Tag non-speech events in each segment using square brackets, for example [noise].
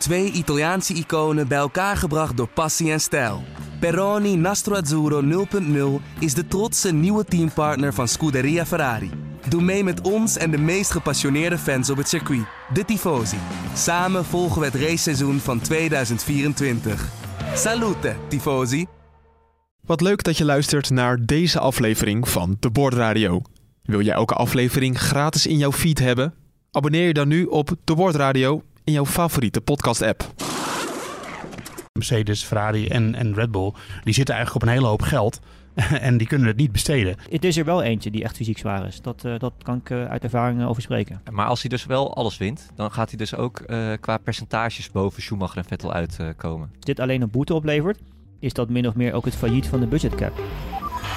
Twee Italiaanse iconen bij elkaar gebracht door passie en stijl. Peroni Nastro Azzurro 0.0 is de trotse nieuwe teampartner van Scuderia Ferrari. Doe mee met ons en de meest gepassioneerde fans op het circuit, de Tifosi. Samen volgen we het raceseizoen van 2024. Salute, Tifosi! Wat leuk dat je luistert naar deze aflevering van De Bordradio. Wil jij elke aflevering gratis in jouw feed hebben? Abonneer je dan nu op De Bordradio in jouw favoriete podcast-app. Mercedes, Ferrari en, en Red Bull, die zitten eigenlijk op een hele hoop geld. [laughs] en die kunnen het niet besteden. Het is er wel eentje die echt fysiek zwaar is. Dat, uh, dat kan ik uh, uit ervaring over spreken. Maar als hij dus wel alles wint, dan gaat hij dus ook uh, qua percentages boven Schumacher en Vettel uitkomen. Als dit alleen een boete oplevert, is dat min of meer ook het failliet van de budgetcap.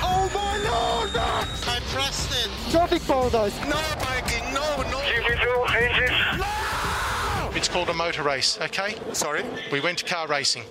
Oh my lord! I pressed it! Traffic paradise! No biking, no, no! GP2, engines! No! It's called a motor race, okay? Sorry. We went to car racing.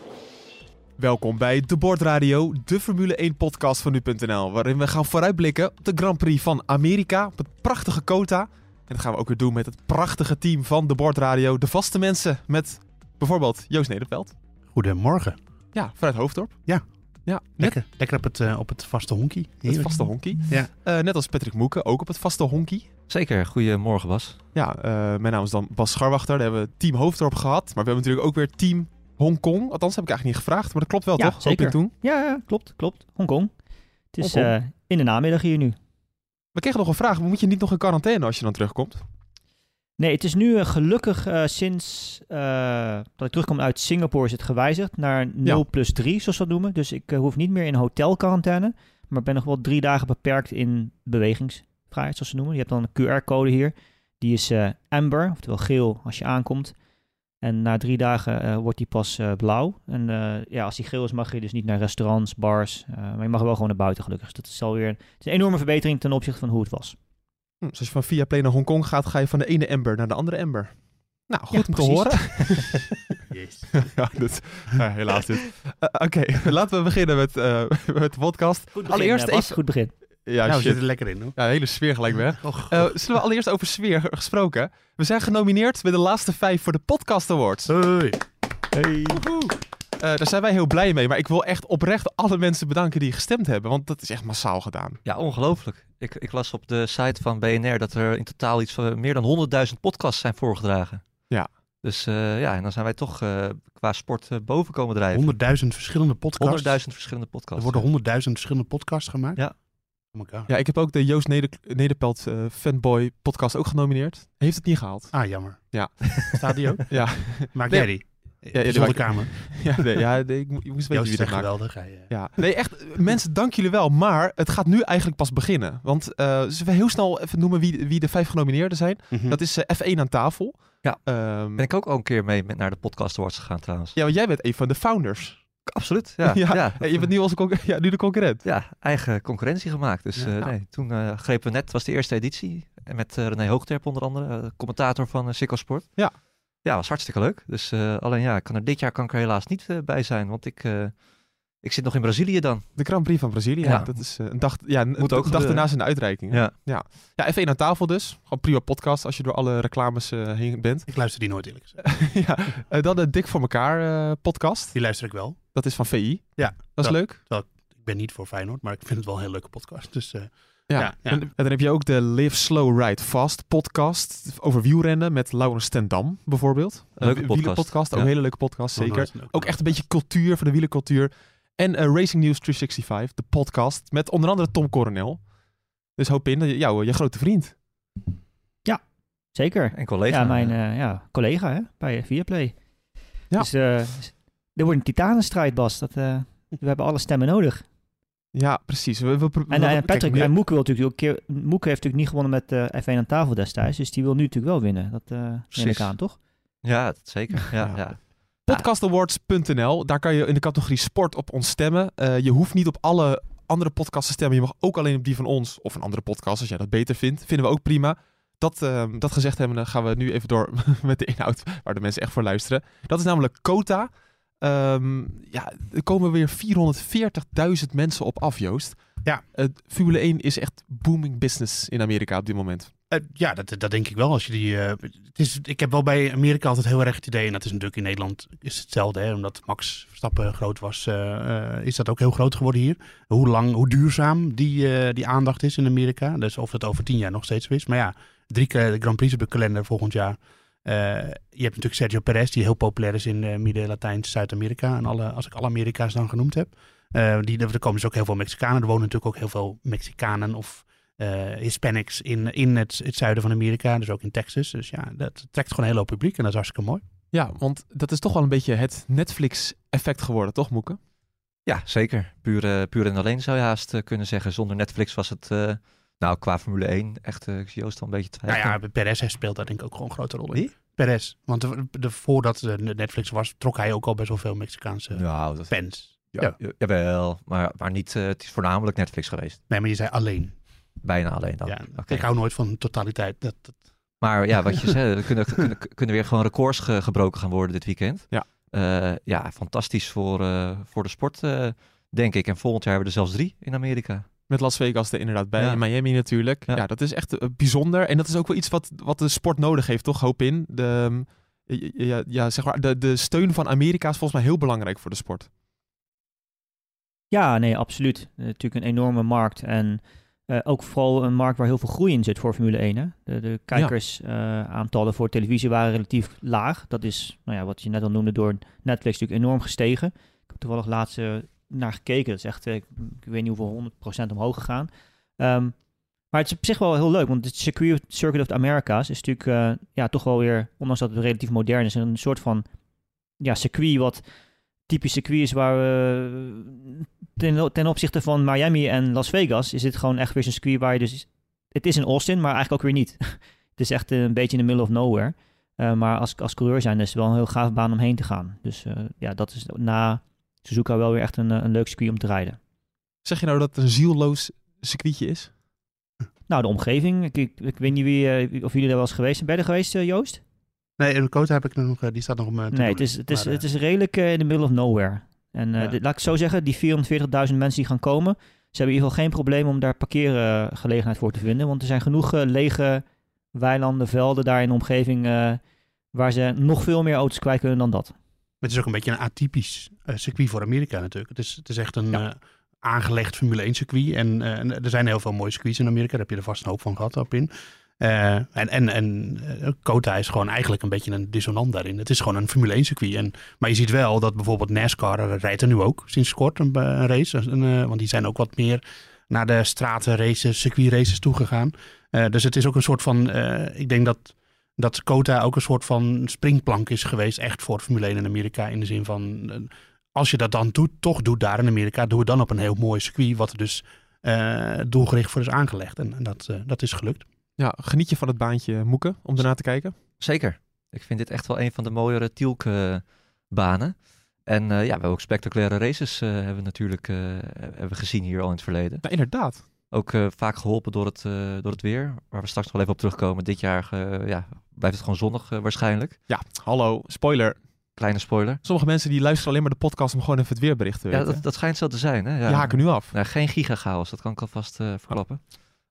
Welkom bij De Bordradio, de Formule 1 podcast van nu.nl, waarin we gaan vooruitblikken op de Grand Prix van Amerika, op het prachtige Kota. En dat gaan we ook weer doen met het prachtige team van De Bordradio, de vaste mensen, met bijvoorbeeld Joost Nederveld. Goedemorgen. Ja, vanuit Hoofddorp. Ja. Ja, net Lekker, lekker op, het, uh, op het vaste honkie. het vaste honkie. Ja. Uh, net als Patrick Moeken, ook op het vaste honkie. Zeker, goedemorgen Bas. Ja, uh, mijn naam is dan Bas Scharwachter. Daar hebben we team Hoofddorp gehad. Maar we hebben natuurlijk ook weer team Hongkong. Althans, heb ik eigenlijk niet gevraagd. Maar dat klopt wel, ja, toch? Zeker. Toen? Ja, ja, klopt, klopt. Hongkong. Het is Hongkong. in de namiddag hier nu. We kregen nog een vraag. Moet je niet nog in quarantaine als je dan terugkomt? Nee, het is nu uh, gelukkig uh, sinds uh, dat ik terugkom uit Singapore is het gewijzigd naar 0 Ja. plus 3, zoals we dat noemen. Dus ik hoef niet meer in hotelquarantaine, maar ben nog wel drie dagen beperkt in bewegingsvrijheid, zoals ze noemen. Je hebt dan een QR-code hier. Die is amber, oftewel geel als je aankomt. En na drie dagen wordt die pas blauw. En ja, als die geel is mag je dus niet naar restaurants, bars. maar je mag wel gewoon naar buiten gelukkig. Dus dat is alweer het is een enorme verbetering ten opzichte van hoe het was. Hm, dus als je van via Play naar Hongkong gaat, ga je van de ene ember naar de andere ember. Nou, goed Ja, om te horen. [laughs] Yes. [laughs] ja, dit, ja, helaas dit. Uh, [laughs] Oké, laten we beginnen met, uh, met de podcast. Goed begin, Allereerst Bas, even- goed begin. Ja, nou, we zitten er lekker in hoor. Ja, hele sfeer gelijk weg. Och, Uh, zullen we allereerst over sfeer gesproken? We zijn genomineerd bij de laatste vijf voor de Podcast Awards. Hoi. Hey. daar zijn wij heel blij mee. Maar ik wil echt oprecht alle mensen bedanken die gestemd hebben. Want dat is echt massaal gedaan. Ja, ongelooflijk. Ik, ik las op de site van BNR dat er in totaal iets van meer dan 100.000 podcasts zijn voorgedragen. Ja. Dus uh, ja, en dan zijn wij toch uh, qua sport uh, boven komen drijven. 100.000 verschillende podcasts. 100.000 verschillende podcasts. Er worden 100.000 verschillende podcasts gemaakt. Ja. Oh my god. Ja, ik heb ook de Joost Neder Nederpelt uh, Fanboy podcast ook genomineerd. Heeft het niet gehaald. Ah, jammer. Ja. [laughs] Staat die ook? [laughs] Ja. Maak Nee. jij die? Ja, ja, Zonder ik. kamer. [laughs] Ja, nee, ja nee, ik, mo- ik moest weten wie is dat echt maakt. geweldig. Hij, eh, Ja, nee, echt. eh, Mensen, dank jullie wel. Maar het gaat nu eigenlijk pas beginnen. Want eh zullen we heel snel even noemen wie, wie de vijf genomineerden zijn? mhm. Dat is eh, F1 aan tafel. Ja. Ehm, Ben ik ook al een keer mee met naar de podcast awards gegaan trouwens. ja, want jij bent een van de founders. Absoluut, ja. [laughs] Ja. je bent nu, als conc- ja, nu de concurrent. Ja, eigen concurrentie gemaakt. Dus Ja. eh, nee, toen eh, grepen we net, was de eerste editie. En met eh, René Hoogterp onder andere, commentator van uh, Sikko Sport. Ja. Ja, was hartstikke leuk. Dus eh, alleen ja, ik kan er dit jaar kan ik er helaas niet bij zijn. Want ik, eh, ik zit nog in Brazilië dan. De Grand Prix van Brazilië. Ja. Dat is een dag, ja, een, Moet een ook dag gebeuren. daarna zijn de uitreiking. Ja. Ja. ja, F1 aan tafel dus. Gewoon prima podcast als je door alle reclames eh, heen bent. Ik luister die nooit eerlijk gezegd. [laughs] ja. Eh, dan de Dik voor elkaar eh, podcast. Die luister ik wel. Dat is van VI. Ja, Dat is Ja. leuk. Ik ben niet voor Feyenoord, maar ik vind het wel een heel leuke podcast. Dus eh, Ja. Ja, ja. En, en dan heb je ook de Live Slow Ride Fast podcast over wielrennen met Laurens ten Dam bijvoorbeeld. Een leuke Een podcast. ook Ja. een hele leuke podcast, nog zeker. Ook echt een beetje cultuur van de wielercultuur. En eh, Racing News 365, de podcast met onder andere Tom Coronel. Dus hoop in, dat jou, je grote vriend. Zeker. En collega. Ja, mijn eh, ja, collega hè, bij Viaplay. Ja. Dus eh, er wordt een titanenstrijd, Bas. Dat, eh, we hebben alle stemmen nodig. Ja, precies. We, we, En, we- eh, kijk, Patrick nu- en Moeke, wil natuurlijk ook keer, Moeke heeft natuurlijk niet gewonnen met eh F1 aan tafel destijds. Dus die wil nu natuurlijk wel winnen. Dat eh neem ik aan, toch? Ja, dat zeker. [laughs] Ja, Ja. ja. Podcastawards.nl, daar kan je in de categorie sport op ons stemmen. Eh, je hoeft niet op alle andere podcasts te stemmen. Je mag ook alleen op die van ons of een andere podcast als jij dat beter vindt. Vinden we ook prima. Dat, ehm, dat gezegd hebben, dan gaan we nu even door [laughs] met de inhoud waar de mensen echt voor luisteren. Dat is namelijk Kota. Ehm, ja, er komen weer 440.000 mensen op af, Joost. Ja. Formule 1 is echt booming business in Amerika op dit moment. Eh, ja, dat, dat denk ik wel. Als je die, eh, het is, ik heb wel bij Amerika altijd heel erg het idee, en dat is natuurlijk in Nederland is hetzelfde, hè, omdat Max Verstappen groot was, eh, is dat ook heel groot geworden hier. Hoe lang, hoe duurzaam die, die aandacht is in Amerika. Dus of het over tien jaar nog steeds is. Maar ja, drie keer de Grand Prix op de kalender volgend jaar. Eh, je hebt natuurlijk Sergio Perez, die heel populair is in eh, Midden, Latijn, Zuid-Amerika. En alle, als ik alle Amerika's dan genoemd heb. Eh, die, er komen dus ook heel veel Mexicanen. Er wonen natuurlijk ook heel veel Mexicanen of eh, Hispanics in, in het, het zuiden van Amerika. Dus ook in Texas. Dus ja, dat trekt gewoon een hele hoop publiek. En dat is hartstikke mooi. Ja, want dat is toch wel een beetje het Netflix-effect geworden, toch Moeke? Ja, zeker. Puur, puur en alleen zou je haast kunnen zeggen. Zonder Netflix was het, eh, nou, qua Formule 1, echt, ik zie Joost al een beetje Nou twijfelen. ja, Perez speelt daar denk ik ook gewoon een grote rol in. Wie? Perez. Want de, de, voordat de Netflix was, trok hij ook al best wel veel Mexicaanse Nou, dat, fans. ja, ja. Jawel, maar, maar niet, eh, het is voornamelijk Netflix geweest. Nee, maar je zei alleen. Bijna alleen dan. ja. Ik hou nooit van totaliteit. Dat, dat, Maar ja, wat je [laughs] zei, er kunnen, kunnen, kunnen weer gewoon records ge- gebroken gaan worden dit weekend. Ja. Eh, ja, fantastisch voor, voor de sport, denk ik. En volgend jaar hebben we er zelfs drie in Amerika. Met Las Vegas er inderdaad bij. Ja. En Miami natuurlijk. Ja. Ja. dat is echt eh, bijzonder. En dat is ook wel iets wat, wat de sport nodig heeft, toch? Hoop in. De, ehm, ja, ja, zeg maar, de, de steun van Amerika is volgens mij heel belangrijk voor de sport. Ja, nee, absoluut. Eh, natuurlijk een enorme markt. En eh, ook vooral een markt waar heel veel groei in zit voor Formule 1. Hè? De, de kijkersaantallen voor televisie waren relatief laag. Dat is, nou ja, wat je net al noemde, door Netflix natuurlijk enorm gestegen. Ik heb toevallig laatst eh, naar gekeken. Dat is echt, eh, ik, ik weet niet hoeveel, 100% omhoog gegaan. Ehm, maar het is op zich wel heel leuk, want het circuit, Circuit of the Americas is natuurlijk eh, ja, toch wel weer, ondanks dat het relatief modern is, een soort van ja, circuit wat typisch circuit is waar we ten, ten opzichte van Miami en Las Vegas is dit gewoon echt weer zo'n circuit waar je dus het is in Austin, maar eigenlijk ook weer niet. [laughs] het is echt een beetje in the middle of nowhere. Eh, maar als, als coureur zijn is het wel een heel gaaf baan om heen te gaan. Dus eh, ja, dat is na Suzuka wel weer echt een, eh, een leuk circuit om te rijden. Zeg je nou dat het een zielloos circuitje is? Nou, de omgeving. Ik, ik, ik weet niet wie, eh, of jullie daar wel eens geweest zijn. Ben je er geweest, eh, Joost? nee, en Kota heb ik nog, die staat nog om. Nee, doen. het is, het is, Maar, het is redelijk in the middle of nowhere. En eh, Ja. dit- laat ik zo zeggen, die 440.000 mensen die gaan komen, ze hebben in ieder geval geen probleem om daar parkeergelegenheid voor te vinden. Want er zijn genoeg lege weilanden, velden daar in de omgeving eh, waar ze nog veel meer auto's kwijt kunnen dan dat. Het is ook een beetje een atypisch eh, circuit voor Amerika natuurlijk. Het is, het is echt een Ja. eh, aangelegd Formule 1 circuit. En, eh, en er zijn heel veel mooie circuits in Amerika. Daar heb je er vast een hoop van gehad op in. En en, en Kota is gewoon eigenlijk een beetje een dissonant daarin. Het is gewoon een Formule 1 circuit. En, maar je ziet wel dat bijvoorbeeld NASCAR rijdt er nu ook sinds kort een, een race. Een, want die zijn ook wat meer naar de stratenraces, circuitraces toegegaan. Eh dus het is ook een soort van, ik denk dat dat Kota ook een soort van springplank is geweest, echt voor Formule 1 in Amerika. In de zin van, eh, als je dat dan doet, toch doet daar in Amerika, doe het dan op een heel mooi circuit, wat er dus eh, doelgericht voor is aangelegd. En, en dat, eh, dat is gelukt. Ja, geniet je van het baantje Moeke om ernaar te kijken? Zeker. Ik vind dit echt wel een van de mooiere Tielke-banen. En eh, ja, we hebben ook spectaculaire races eh, hebben we natuurlijk eh, hebben we gezien hier al in het verleden. Nou, inderdaad. Ook eh, vaak geholpen door het, eh, door het weer, waar we straks nog wel even op terugkomen. Dit jaar eh, ja, blijft het gewoon zonnig waarschijnlijk. Ja, hallo, spoiler. Kleine spoiler. Sommige mensen die luisteren alleen maar de podcast om gewoon even het weerbericht te Ja, weten. dat, dat schijnt zo te zijn. Hè? Ja. Die haken nu af. Nou, geen gigachaos, dat kan ik alvast verklappen.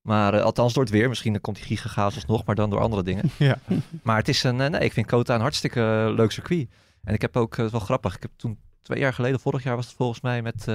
Maar althans door het weer. Misschien dan komt die gigachaos alsnog, maar dan door andere dingen. [laughs] Ja. Maar het is een, nee, ik vind Kota een hartstikke leuk circuit. En ik heb ook, eh, wel grappig, ik heb toen twee jaar geleden, vorig jaar was het volgens mij, met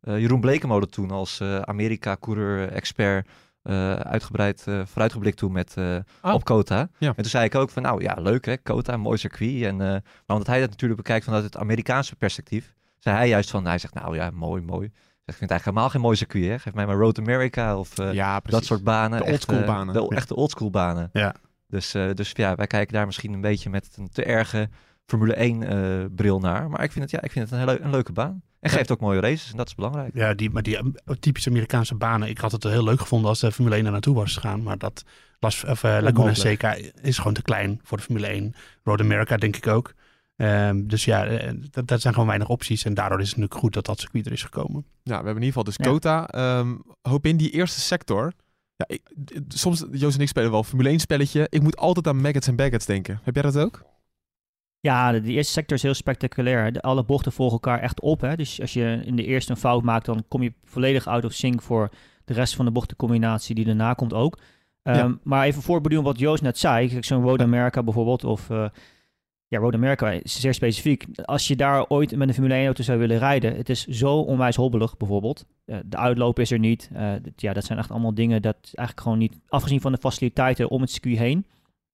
Jeroen Blekemode toen als eh, Amerika-coureur-expert eh, uitgebreid eh, vooruitgeblikt toen met, eh, Oh. op Kota. Ja. En toen zei ik ook van, nou ja, leuk hè, Kota, mooi circuit. En, eh, maar omdat hij dat natuurlijk bekijkt vanuit het Amerikaanse perspectief, zei hij juist van, hij zegt, nou ja, mooi, mooi. Ik vind het eigenlijk helemaal geen mooi circuit, hè. Geef mij maar Road America of eh, ja, dat soort banen. De oldschool eh, banen. De, Ja. echte oldschool banen. Ja. Dus, eh, dus ja, wij kijken daar misschien een beetje met een te erge Formule 1 eh, bril naar. Maar ik vind het, ja, ik vind het een, hele, een leuke baan. En geeft ook mooie races en dat is belangrijk. Ja, die, maar die eh, typische Amerikaanse banen. Ik had het heel leuk gevonden als de Formule 1 er naartoe was gegaan. Maar dat Las, of, eh, Laguna. Seca is gewoon te klein voor de Formule 1. Road America denk ik ook. Ehm, dus ja, eh, dat, dat zijn gewoon weinig opties. En daardoor is het natuurlijk goed dat dat circuit er is gekomen. Ja, we hebben in ieder geval dus Ja. Kota. Ehm, hoop in die eerste sector. Ja, ik, soms, Joost en ik spelen wel Formule 1 spelletje. Ik moet altijd aan Maggots en Baggets denken. Heb jij dat ook? Ja, de, de eerste sector is heel spectaculair. De, alle bochten volgen elkaar echt op. Hè? Dus als je in de eerste een fout maakt, dan kom je volledig out of sync voor de rest van de bochtencombinatie die daarna komt ook. Ehm, Ja. Maar even voorbeduren wat Joost net zei. Kijk, zo'n Road America bijvoorbeeld, of eh, ja, Road America is zeer specifiek. Als je daar ooit met een Formule 1 auto zou willen rijden, het is zo onwijs hobbelig bijvoorbeeld. Eh, de uitloop is er niet. Eh, ja, dat zijn echt allemaal dingen dat eigenlijk gewoon niet, afgezien van de faciliteiten om het circuit heen,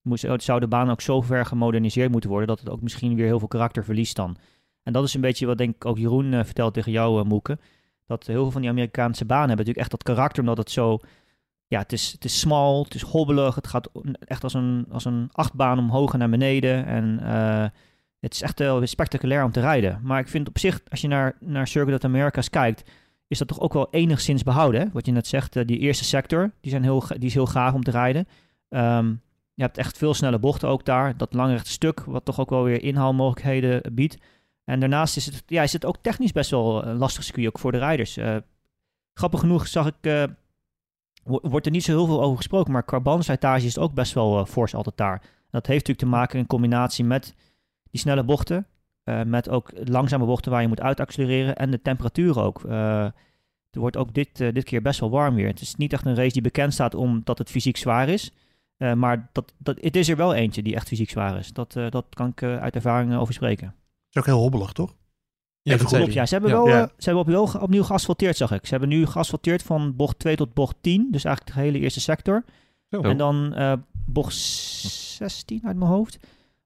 moest, zou de baan ook zo ver gemoderniseerd moeten worden dat het ook misschien weer heel veel karakter verliest dan. En dat is een beetje wat denk ik ook Jeroen eh, vertelt tegen jou, eh, Moeke. Dat heel veel van die Amerikaanse banen hebben natuurlijk echt dat karakter, omdat het zo... Ja, het is, het is smal, het is hobbelig, het gaat echt als een, als een achtbaan omhoog en naar beneden. En eh, het is echt wel spectaculair om te rijden. Maar ik vind op zich, als je naar, naar Circuit of Americas kijkt, is dat toch ook wel enigszins behouden. Wat je net zegt, die eerste sector, die, zijn heel, die is heel gaaf om te rijden. Ehm, je hebt echt veel snelle bochten ook daar. Dat langrechte stuk, wat toch ook wel weer inhaalmogelijkheden biedt. En daarnaast is het, ja, is het ook technisch best wel een lastig circuit, ook voor de rijders. Eh, grappig genoeg zag ik, eh, wo- wordt er niet zo heel veel over gesproken, maar qua is ook best wel uh, fors altijd daar. Dat heeft natuurlijk te maken in combinatie met die snelle bochten, eh, met ook langzame bochten waar je moet uitaccelereren en de temperatuur ook. Eh, er wordt ook dit, eh, dit keer best wel warm weer. Het is niet echt een race die bekend staat omdat het fysiek zwaar is. Eh, maar dat, dat, het is er wel eentje die echt fysiek zwaar is. Dat, eh, dat kan ik eh, uit ervaring over spreken. is ook heel hobbelig, toch? Ja, Even ja. Ze hebben Ja. wel, Ja. ze hebben opnieuw, opnieuw geasfalteerd, zag ik. Ze hebben nu geasfalteerd van bocht 2 tot bocht 10. Dus eigenlijk de hele eerste sector. Zo. En dan bocht 16 uit mijn hoofd.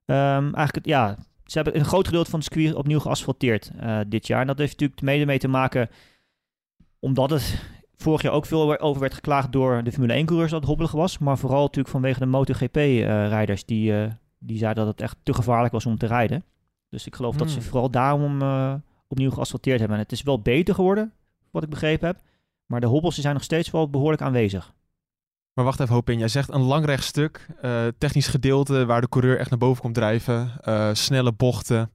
Ehm, eigenlijk, het- ja, ze hebben een groot gedeelte van het circuit opnieuw geasfalteerd dit jaar. En dat heeft natuurlijk mede mee te maken, omdat het vorig jaar ook veel over werd geklaagd door de Formule 1-coureurs dat het hobbelig was. Maar vooral natuurlijk vanwege de MotoGP-rijders die, eh, die zeiden dat het echt te gevaarlijk was om te rijden. Dus ik geloof dat ze Hmm. vooral daarom eh, opnieuw geasfalteerd hebben. En het is wel beter geworden, wat ik begrepen heb. Maar de hobbels zijn nog steeds wel behoorlijk aanwezig. Maar wacht even, Hopin. Jij zegt een lang rechtstuk, eh technisch gedeelte waar de coureur echt naar boven komt drijven, eh, snelle bochten.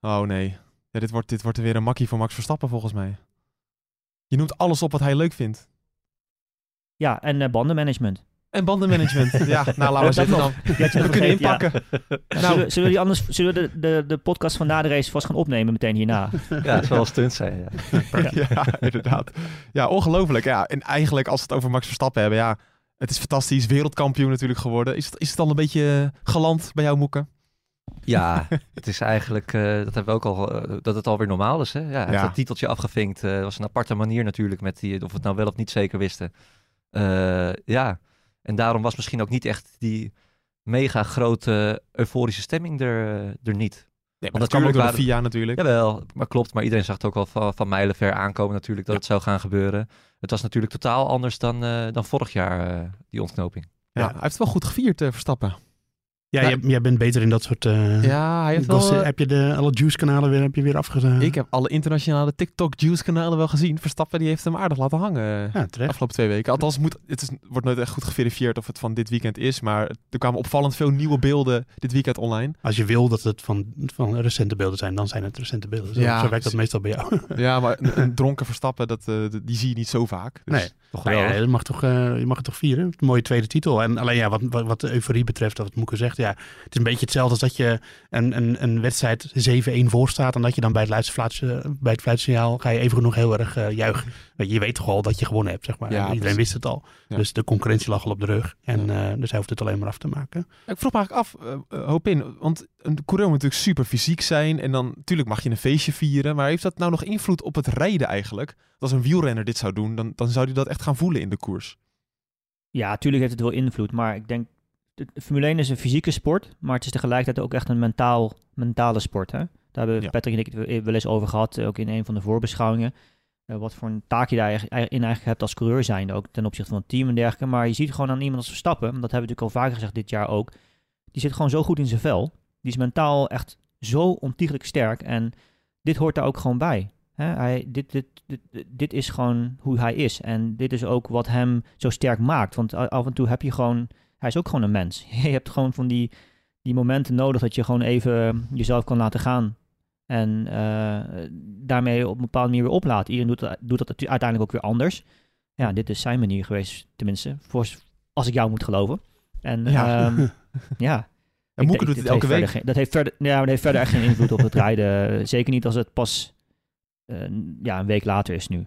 Oh nee, ja, dit, wordt, dit wordt weer een makkie voor Max Verstappen volgens mij. Je noemt alles op wat hij leuk vindt. Ja, en eh, bandenmanagement. En bandenmanagement. [laughs] ja, nou laten we Dat zitten dan. We kunnen inpakken. Ja, Nou. zullen, we- zullen we die anders, zullen we de, de, de podcast van na de race vast gaan opnemen meteen hierna? Ja, het zal wel stunt zijn. Ja. [laughs] Ja, inderdaad. Ja, ongelooflijk. Ja, en eigenlijk als we het over Max Verstappen hebben, ja, het is fantastisch. Wereldkampioen natuurlijk geworden. Is het, is het al een beetje eh, geland bij jou, Moeke? Ja, het is eigenlijk, eh, dat hebben we ook al, eh, dat het alweer normaal is. Hè? Ja, hij heeft Ja. dat titeltje afgevinkt. eh was een aparte manier natuurlijk, met die, of we het nou wel of niet zeker wisten. Eh, ja, en daarom was misschien ook niet echt die mega grote euforische stemming er, er niet. Nee, Want dat kwam ook door de natuurlijk natuurlijk. Jawel, maar klopt. Maar iedereen zag het ook al van, van mijlenver aankomen natuurlijk dat het zou gaan gebeuren. Het was natuurlijk totaal anders dan, eh, dan vorig jaar, eh, die ontknoping. Ja, hij heeft het wel goed gevierd, Verstappen. Ja, Nou, jij, jij bent beter in dat soort... eh, Ja, hij heeft wel... eh, heb je de, alle juice-kanalen weer, heb je weer afgezet? ik heb alle internationale TikTok-juice-kanalen wel gezien. Verstappen die heeft hem aardig laten hangen eh, Ja, terecht. afgelopen twee weken. Althans, moet, het is, wordt nooit echt goed geverifieerd of het van dit weekend is. Maar er kwamen opvallend veel nieuwe beelden dit weekend online. Als je wil dat het van, van recente beelden zijn, dan zijn het recente beelden. Zo, Ja, zo werkt dat meestal bij jou. [laughs] Ja, maar een, een dronken Verstappen, dat, die zie je niet zo vaak. Dus, Nee. Toch Nou ja, geweldig. je, mag toch, je mag het toch vieren? Een mooie tweede titel. En alleen ja, wat, wat, wat de euforie betreft, wat Moeke zegt, ja, het is een beetje hetzelfde als dat je een, een, een wedstrijd 7-1 voor staat en dat je dan bij het laatste fluitje, bij het fluitsignaal ga je even genoeg heel erg eh, juichen. Je, weet toch al dat je gewonnen hebt, zeg maar. Ja, En Iedereen precies. wist het al. Ja. Dus de concurrentie lag al op de rug. En eh, dus hij hoeft het alleen maar af te maken. Ik vroeg me eigenlijk af, eh, hoop in, want een coureur moet natuurlijk super fysiek zijn. En dan natuurlijk mag je een feestje vieren. Maar heeft dat nou nog invloed op het rijden eigenlijk? Als een wielrenner dit zou doen, dan, dan zou hij dat echt gaan voelen in de koers. Ja, natuurlijk heeft het wel invloed, maar ik denk, de Formule 1 is een fysieke sport, maar het is tegelijkertijd ook echt een mentaal, mentale sport. Hè? Daar hebben Ja. Patrick en ik het wel eens over gehad, eh, ook in een van de voorbeschouwingen. Eh, wat voor een taak je daar eigenlijk- in eigenlijk hebt als coureur zijnde, ook ten opzichte van het team en dergelijke. Maar je ziet gewoon aan iemand als Verstappen, dat hebben we natuurlijk al vaker gezegd dit jaar ook, die zit gewoon zo goed in zijn vel. Die is mentaal echt zo ontiegelijk sterk en dit hoort daar ook gewoon bij. Hè, hij, dit, dit, dit, dit is gewoon hoe hij is. En dit is ook wat hem zo sterk maakt. Want af en toe heb je gewoon... Hij is ook gewoon een mens. [laughs] Je hebt gewoon van die, die momenten nodig dat je gewoon even jezelf kan laten gaan. En eh, daarmee op een bepaalde manier weer oplaat. Iedereen doet, dat- doet dat uiteindelijk ook weer anders. Ja, dit is zijn manier geweest, tenminste. Voor, als ik jou moet geloven. En Ja. ja, [laughs] ja En Moeke doet het elke week. geen- dat, heeft verder, ja, dat heeft verder echt geen invloed op het [laughs] rijden. Zeker niet als het pas eh, ja, een week later is nu.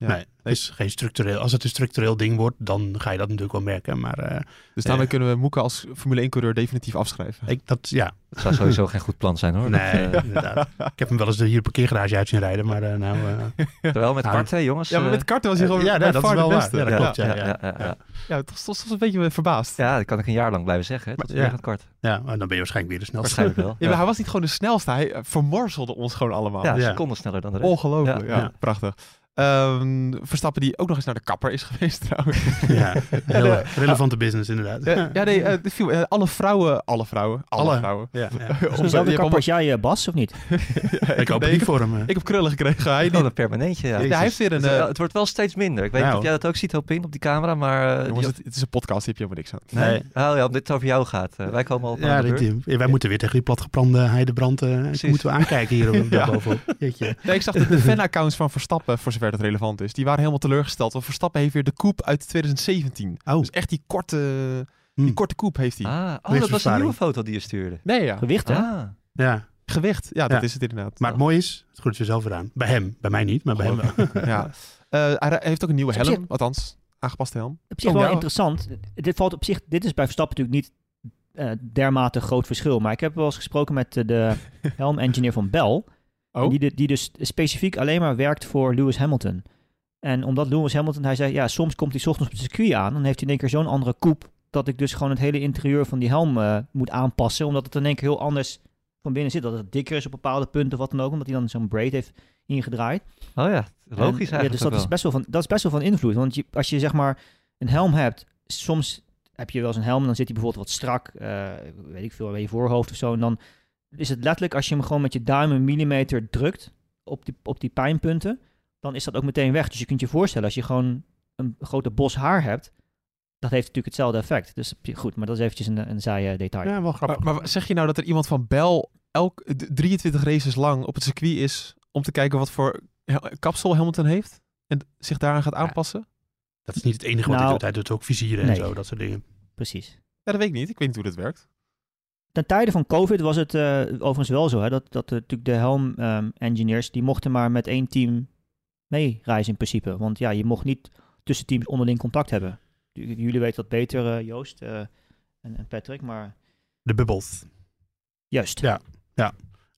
Ja. Nee, het is geen structureel. Als het een structureel ding wordt, dan ga je dat natuurlijk wel merken. Maar eh, Dus daarmee Eh. kunnen we Moeka als Formule 1-coureur definitief afschrijven. ik, dat, ja, Het zou sowieso geen goed plan zijn hoor. nee, Dat, eh, inderdaad. Ik heb hem wel eens hier op een parkeergarage uit zien rijden, maar eh, nou... eh, terwijl met karten, jongens. Ja, maar met karten was hij gewoon ja, dat is de wel waar. beste. Ja, dat klopt. ja, ja, ja. ja, ja, ja. Ja, toch een beetje verbaasd. Ja, dat kan ik een jaar lang blijven zeggen. Hè, tot Maar- weer ja. kart. Ja, maar dan ben je waarschijnlijk weer de snelste. Waarschijnlijk wel. [laughs] Ja, maar hij was niet gewoon de snelste. Hij vermorzelde ons gewoon allemaal. Ja, seconden sneller dan de rest. Ongelooflijk. Ja, Ja. prachtig. Ehm, Verstappen die ook nog eens naar de kapper is [laughs] geweest trouwens. Ja, [laughs] heel de- relevante business inderdaad. Eh, ja, nee, [laughs] eh, viel- eh, alle vrouwen, alle vrouwen, alle, Alle. vrouwen. Ja, ja. Om- je kapper als jij, eh, Bas, of niet? Ik hoop nee, niet voor hem. eh. Ik heb krullen gekregen. Hij Oh, niet. een permanentje, ja. Ja, hij heeft weer een... Het, eh, wordt wel steeds minder. Ik weet Nou. niet of jij dat ook ziet, Hopin, op die camera, maar... eh, jongens, die- het, het is een podcast, hier heb je helemaal niks aan. Nee. Oh ja, omdat het over jou gaat. Eh, wij komen al op Ja, wij moeten weer tegen die platgebrande heidebrand. eh moeten we aankijken hier op Ja. Ja, ik zag de, de fanaccounts van Verstappen, voor zover dat relevant is, die waren helemaal teleurgesteld. Want Verstappen heeft weer de coupe uit 2017. Oh. Dus echt die korte, die korte coupe heeft hij. Ah, oh, dat was een nieuwe foto die je stuurde. Nee, ja. Gewicht, hè? Ah, Ja, Gewicht, ja, dat Ja. is het inderdaad. maar het mooie is, het goed je zelf weer aan. Bij hem, bij mij niet, maar bij hem wel. [laughs] ja. Eh, hij heeft ook een nieuwe helm, althans, aangepaste helm. Op zich Oh, wel interessant. Dit valt op zich, dit is bij Verstappen natuurlijk niet eh, dermate groot verschil. Maar ik heb wel eens gesproken met eh, de [laughs] helm-engineer van Bell. Oh. Die, die dus specifiek alleen maar werkt voor Lewis Hamilton. En omdat Lewis Hamilton, hij zei, ja, soms komt hij ochtends op het circuit aan. Dan heeft hij in één keer zo'n andere coupe. Dat ik dus gewoon het hele interieur van die helm eh, moet aanpassen. Omdat het in één keer heel anders van binnen zit. Dat het dikker is op bepaalde punten of wat dan ook. Omdat hij dan zo'n braid heeft ingedraaid. oh ja, logisch En, eigenlijk ja, dus dat is, best wel van, dat is best wel van invloed. Want je, als je zeg maar een helm hebt, soms heb je wel eens een helm en dan zit hij bijvoorbeeld wat strak, eh, weet ik veel, bij je voorhoofd of zo. En dan is het letterlijk als je hem gewoon met je duim een millimeter drukt op die, op die pijnpunten, dan is dat ook meteen weg. Dus je kunt je voorstellen, als je gewoon een grote bos haar hebt, dat heeft natuurlijk hetzelfde effect. Dus goed, maar dat is eventjes een, een saaie detail. Ja, wel grappig. Maar, maar zeg je nou dat er iemand van Bell elk d- 23 races lang op het circuit is om te kijken wat voor kapsel Hamilton heeft? En zich daaraan gaat Ja. aanpassen? dat is niet het enige wat Nou, hij doet. Hij doet ook vizieren nee. en zo, dat soort dingen. Precies. Ja, dat weet ik niet. Ik weet niet hoe dat werkt. Ten tijde van COVID was het eh, overigens wel zo, hè, dat, dat de, natuurlijk de helm-engineers, die mochten maar met één team meereizen in principe. Want ja, je mocht niet tussen teams onderling contact hebben. J- Jullie weten dat beter, eh, Joost eh, en, en Patrick, maar De bubbles. juist. Ja.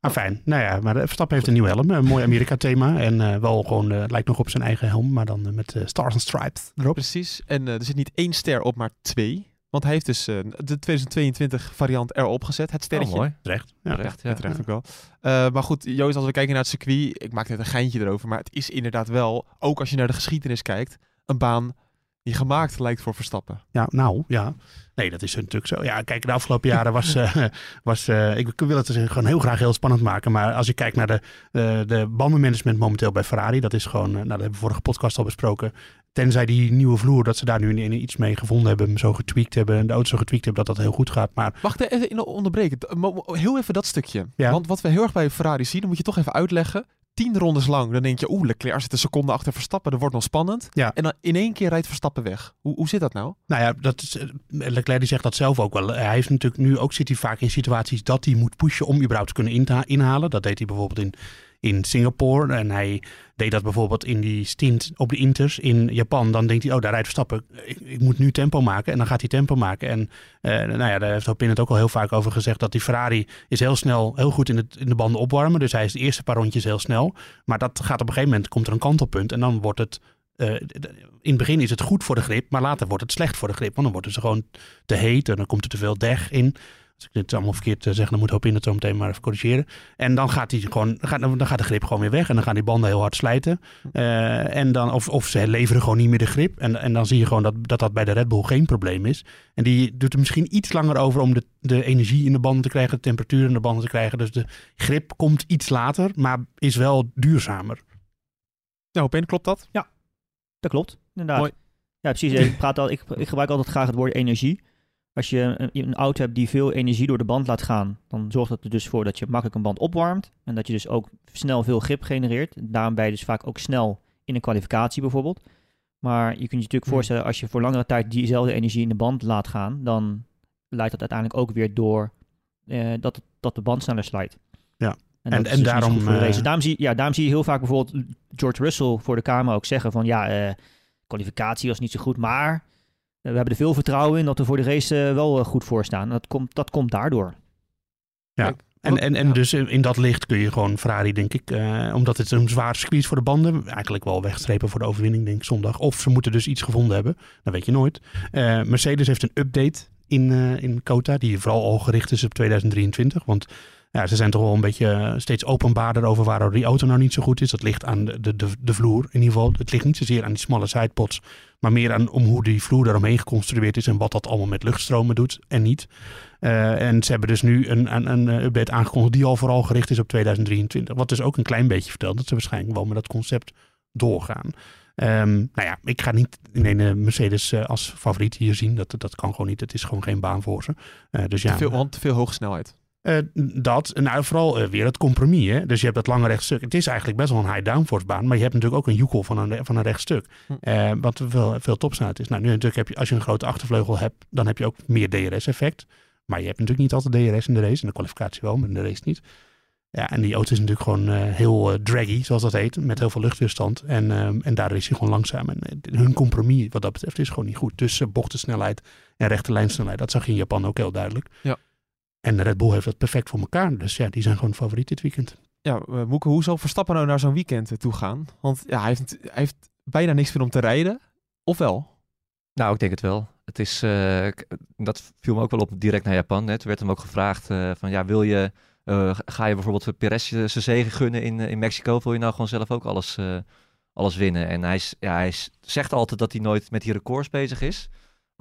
Ah, fijn. Nou ja, maar Verstappen heeft een nieuwe helm. Een mooi Amerika-thema. [laughs] En eh, wel gewoon, eh, lijkt nog op zijn eigen helm, maar dan met eh, stars and stripes erop. Precies. En er zit niet één ster op, maar twee. Want hij heeft dus eh, de 2022 variant erop gezet. Het sterretje. Oh, mooi. Terecht. Ja. Terecht, ja. Terecht ook wel. Eh, maar goed, Joost, als we kijken naar het circuit, ik maak net een geintje erover, maar het is inderdaad wel, ook als je naar de geschiedenis kijkt, een baan die gemaakt lijkt voor Verstappen. Ja, nou, ja. Nee, dat is natuurlijk zo. Ja, kijk, de afgelopen jaren was, eh, [laughs] was eh, ik wil het dus gewoon heel graag heel spannend maken. Maar als je kijkt naar de, de bandenmanagement momenteel bij Ferrari, dat is gewoon, nou, dat hebben we vorige podcast al besproken. Tenzij die nieuwe vloer, dat ze daar nu in, iets mee gevonden hebben, hem zo getweakt hebben, en de auto zo getweakt hebben, dat dat heel goed gaat. Maar ik er even in onderbreken? Heel even dat stukje. Ja. Want wat we heel erg bij Ferrari zien, dan moet je toch even uitleggen. Tien rondes lang, dan denk je, oeh, Leclerc zit een seconde achter Verstappen, dat wordt nog spannend. Ja. En dan in één keer rijdt Verstappen weg. Hoe, hoe zit dat nou? Nou ja, dat is, eh, Leclerc die zegt dat zelf ook wel. Hij heeft natuurlijk nu ook zit hij vaak in situaties dat hij moet pushen om überhaupt te kunnen inhalen. Dat deed hij bijvoorbeeld in, in Singapore. En hij deed dat bijvoorbeeld in die stint op de Inters in Japan. Dan denkt hij, oh, daar rijdt Verstappen. Ik, ik moet nu tempo maken. En dan gaat hij tempo maken. En eh, nou ja, daar heeft Hopin het ook al heel vaak over gezegd. Dat die Ferrari is heel snel, heel goed in, het, in de banden opwarmen. Dus hij is de eerste paar rondjes heel snel. Maar dat gaat op een gegeven moment, komt er een kantelpunt. En dan wordt het eh, in het begin is het goed voor de grip, maar later wordt het slecht voor de grip. Want dan wordt het gewoon te heet en dan komt er te veel deg in. Als ik dit allemaal verkeerd eh, zeg, dan moet hoop in het zo meteen maar even corrigeren. En dan gaat, die gewoon, gaat, dan gaat de grip gewoon weer weg en dan gaan die banden heel hard slijten. Eh, en dan, of, of ze leveren gewoon niet meer de grip. En, en dan zie je gewoon dat, dat dat bij de Red Bull geen probleem is. En die doet er misschien iets langer over om de, de energie in de banden te krijgen, de temperatuur in de banden te krijgen. Dus de grip komt iets later, maar is wel duurzamer. Nou, Pen, klopt dat? Dat klopt, inderdaad. Mooi. Ja, precies. Ik, praat al, ik, ik gebruik altijd graag het woord energie. Als je een, een auto hebt die veel energie door de band laat gaan, dan zorgt dat er dus voor dat je makkelijk een band opwarmt. En dat je dus ook snel veel grip genereert. Daarom ben je dus vaak ook snel in een kwalificatie bijvoorbeeld. Maar je kunt je natuurlijk Hmm. voorstellen, als je voor langere tijd diezelfde energie in de band laat gaan, dan leidt dat uiteindelijk ook weer door eh, dat, het- dat de band sneller slijt. En- dat is en dus daarom, eh, daarom, zie, ja, daarom zie je heel vaak bijvoorbeeld George Russell voor de Kamer ook zeggen van ja, eh, kwalificatie was niet zo goed, maar we hebben er veel vertrouwen in dat we voor de race eh, wel eh, goed voor staan. En Dat komt, dat komt daardoor. En, en, en Ja. dus in in dat licht kun je gewoon Ferrari, denk ik, eh, omdat het een zwaar circuit is voor de banden, eigenlijk wel wegstrepen voor de overwinning, denk ik, zondag. Of ze moeten dus iets gevonden hebben, dat weet je nooit. Eh, Mercedes heeft een update in, eh in Kota, die vooral al gericht is op 2023. Want ja, ze zijn toch wel een beetje eh, steeds openbaarder over waarom die auto nou niet zo goed is. Dat ligt aan de, de, de, vloer in ieder geval. Het ligt niet zozeer aan die smalle sidepods, maar meer aan om hoe die vloer daaromheen geconstrueerd is en wat dat allemaal met luchtstromen doet en niet. Eh, en ze hebben dus nu een, een, een eh, update aangekondigd die al vooral gericht is op 2023. Wat dus ook een klein beetje vertelt dat ze waarschijnlijk wel met dat concept doorgaan. Ehm, nou ja, ik ga niet in een Mercedes als favoriet hier zien. Dat, dat kan gewoon niet. Het is gewoon geen baan voor ze. Dus ja, Te veel, want te veel hoge snelheid. Eh, dat, nou vooral eh, weer het compromis. Hè? Dus je hebt dat lange rechtstuk. Het is eigenlijk best wel een high downforce baan. Maar je hebt natuurlijk ook een joekel van een, van een rechtstuk. Eh, wat veel, veel topsnelheid is. Nou, nu natuurlijk heb je, als je een grote achtervleugel hebt, dan heb je ook meer DRS-effect. Maar je hebt natuurlijk niet altijd DRS in de race. In de kwalificatie wel, maar in de race niet. Ja, en die auto is natuurlijk gewoon heel draggy, zoals dat heet. Met heel veel luchtweerstand. En, ehm, en daardoor is hij gewoon langzaam. En hun compromis wat dat betreft is gewoon niet goed. Tussen bochtensnelheid en rechte lijnsnelheid. Dat zag je in Japan ook heel duidelijk. Ja. En Red Bull heeft dat perfect voor elkaar. Dus ja, die zijn gewoon favoriet dit weekend. Ja, uh, Moeke, hoe zal Verstappen nou naar zo'n weekend eh, toe gaan? Want ja, hij, heeft, hij heeft bijna niks meer om te rijden. Of wel? Nou, ik denk het wel. Het is, eh, dat viel me ook wel op direct naar Japan. Hè. Toen werd hem ook gevraagd eh, van ja, wil je, eh, ga je bijvoorbeeld Perez zijn zegen gunnen in, eh, in Mexico? Wil je nou gewoon zelf ook alles, eh, alles winnen? En hij, is, ja, hij is- zegt altijd dat hij nooit met die records bezig is.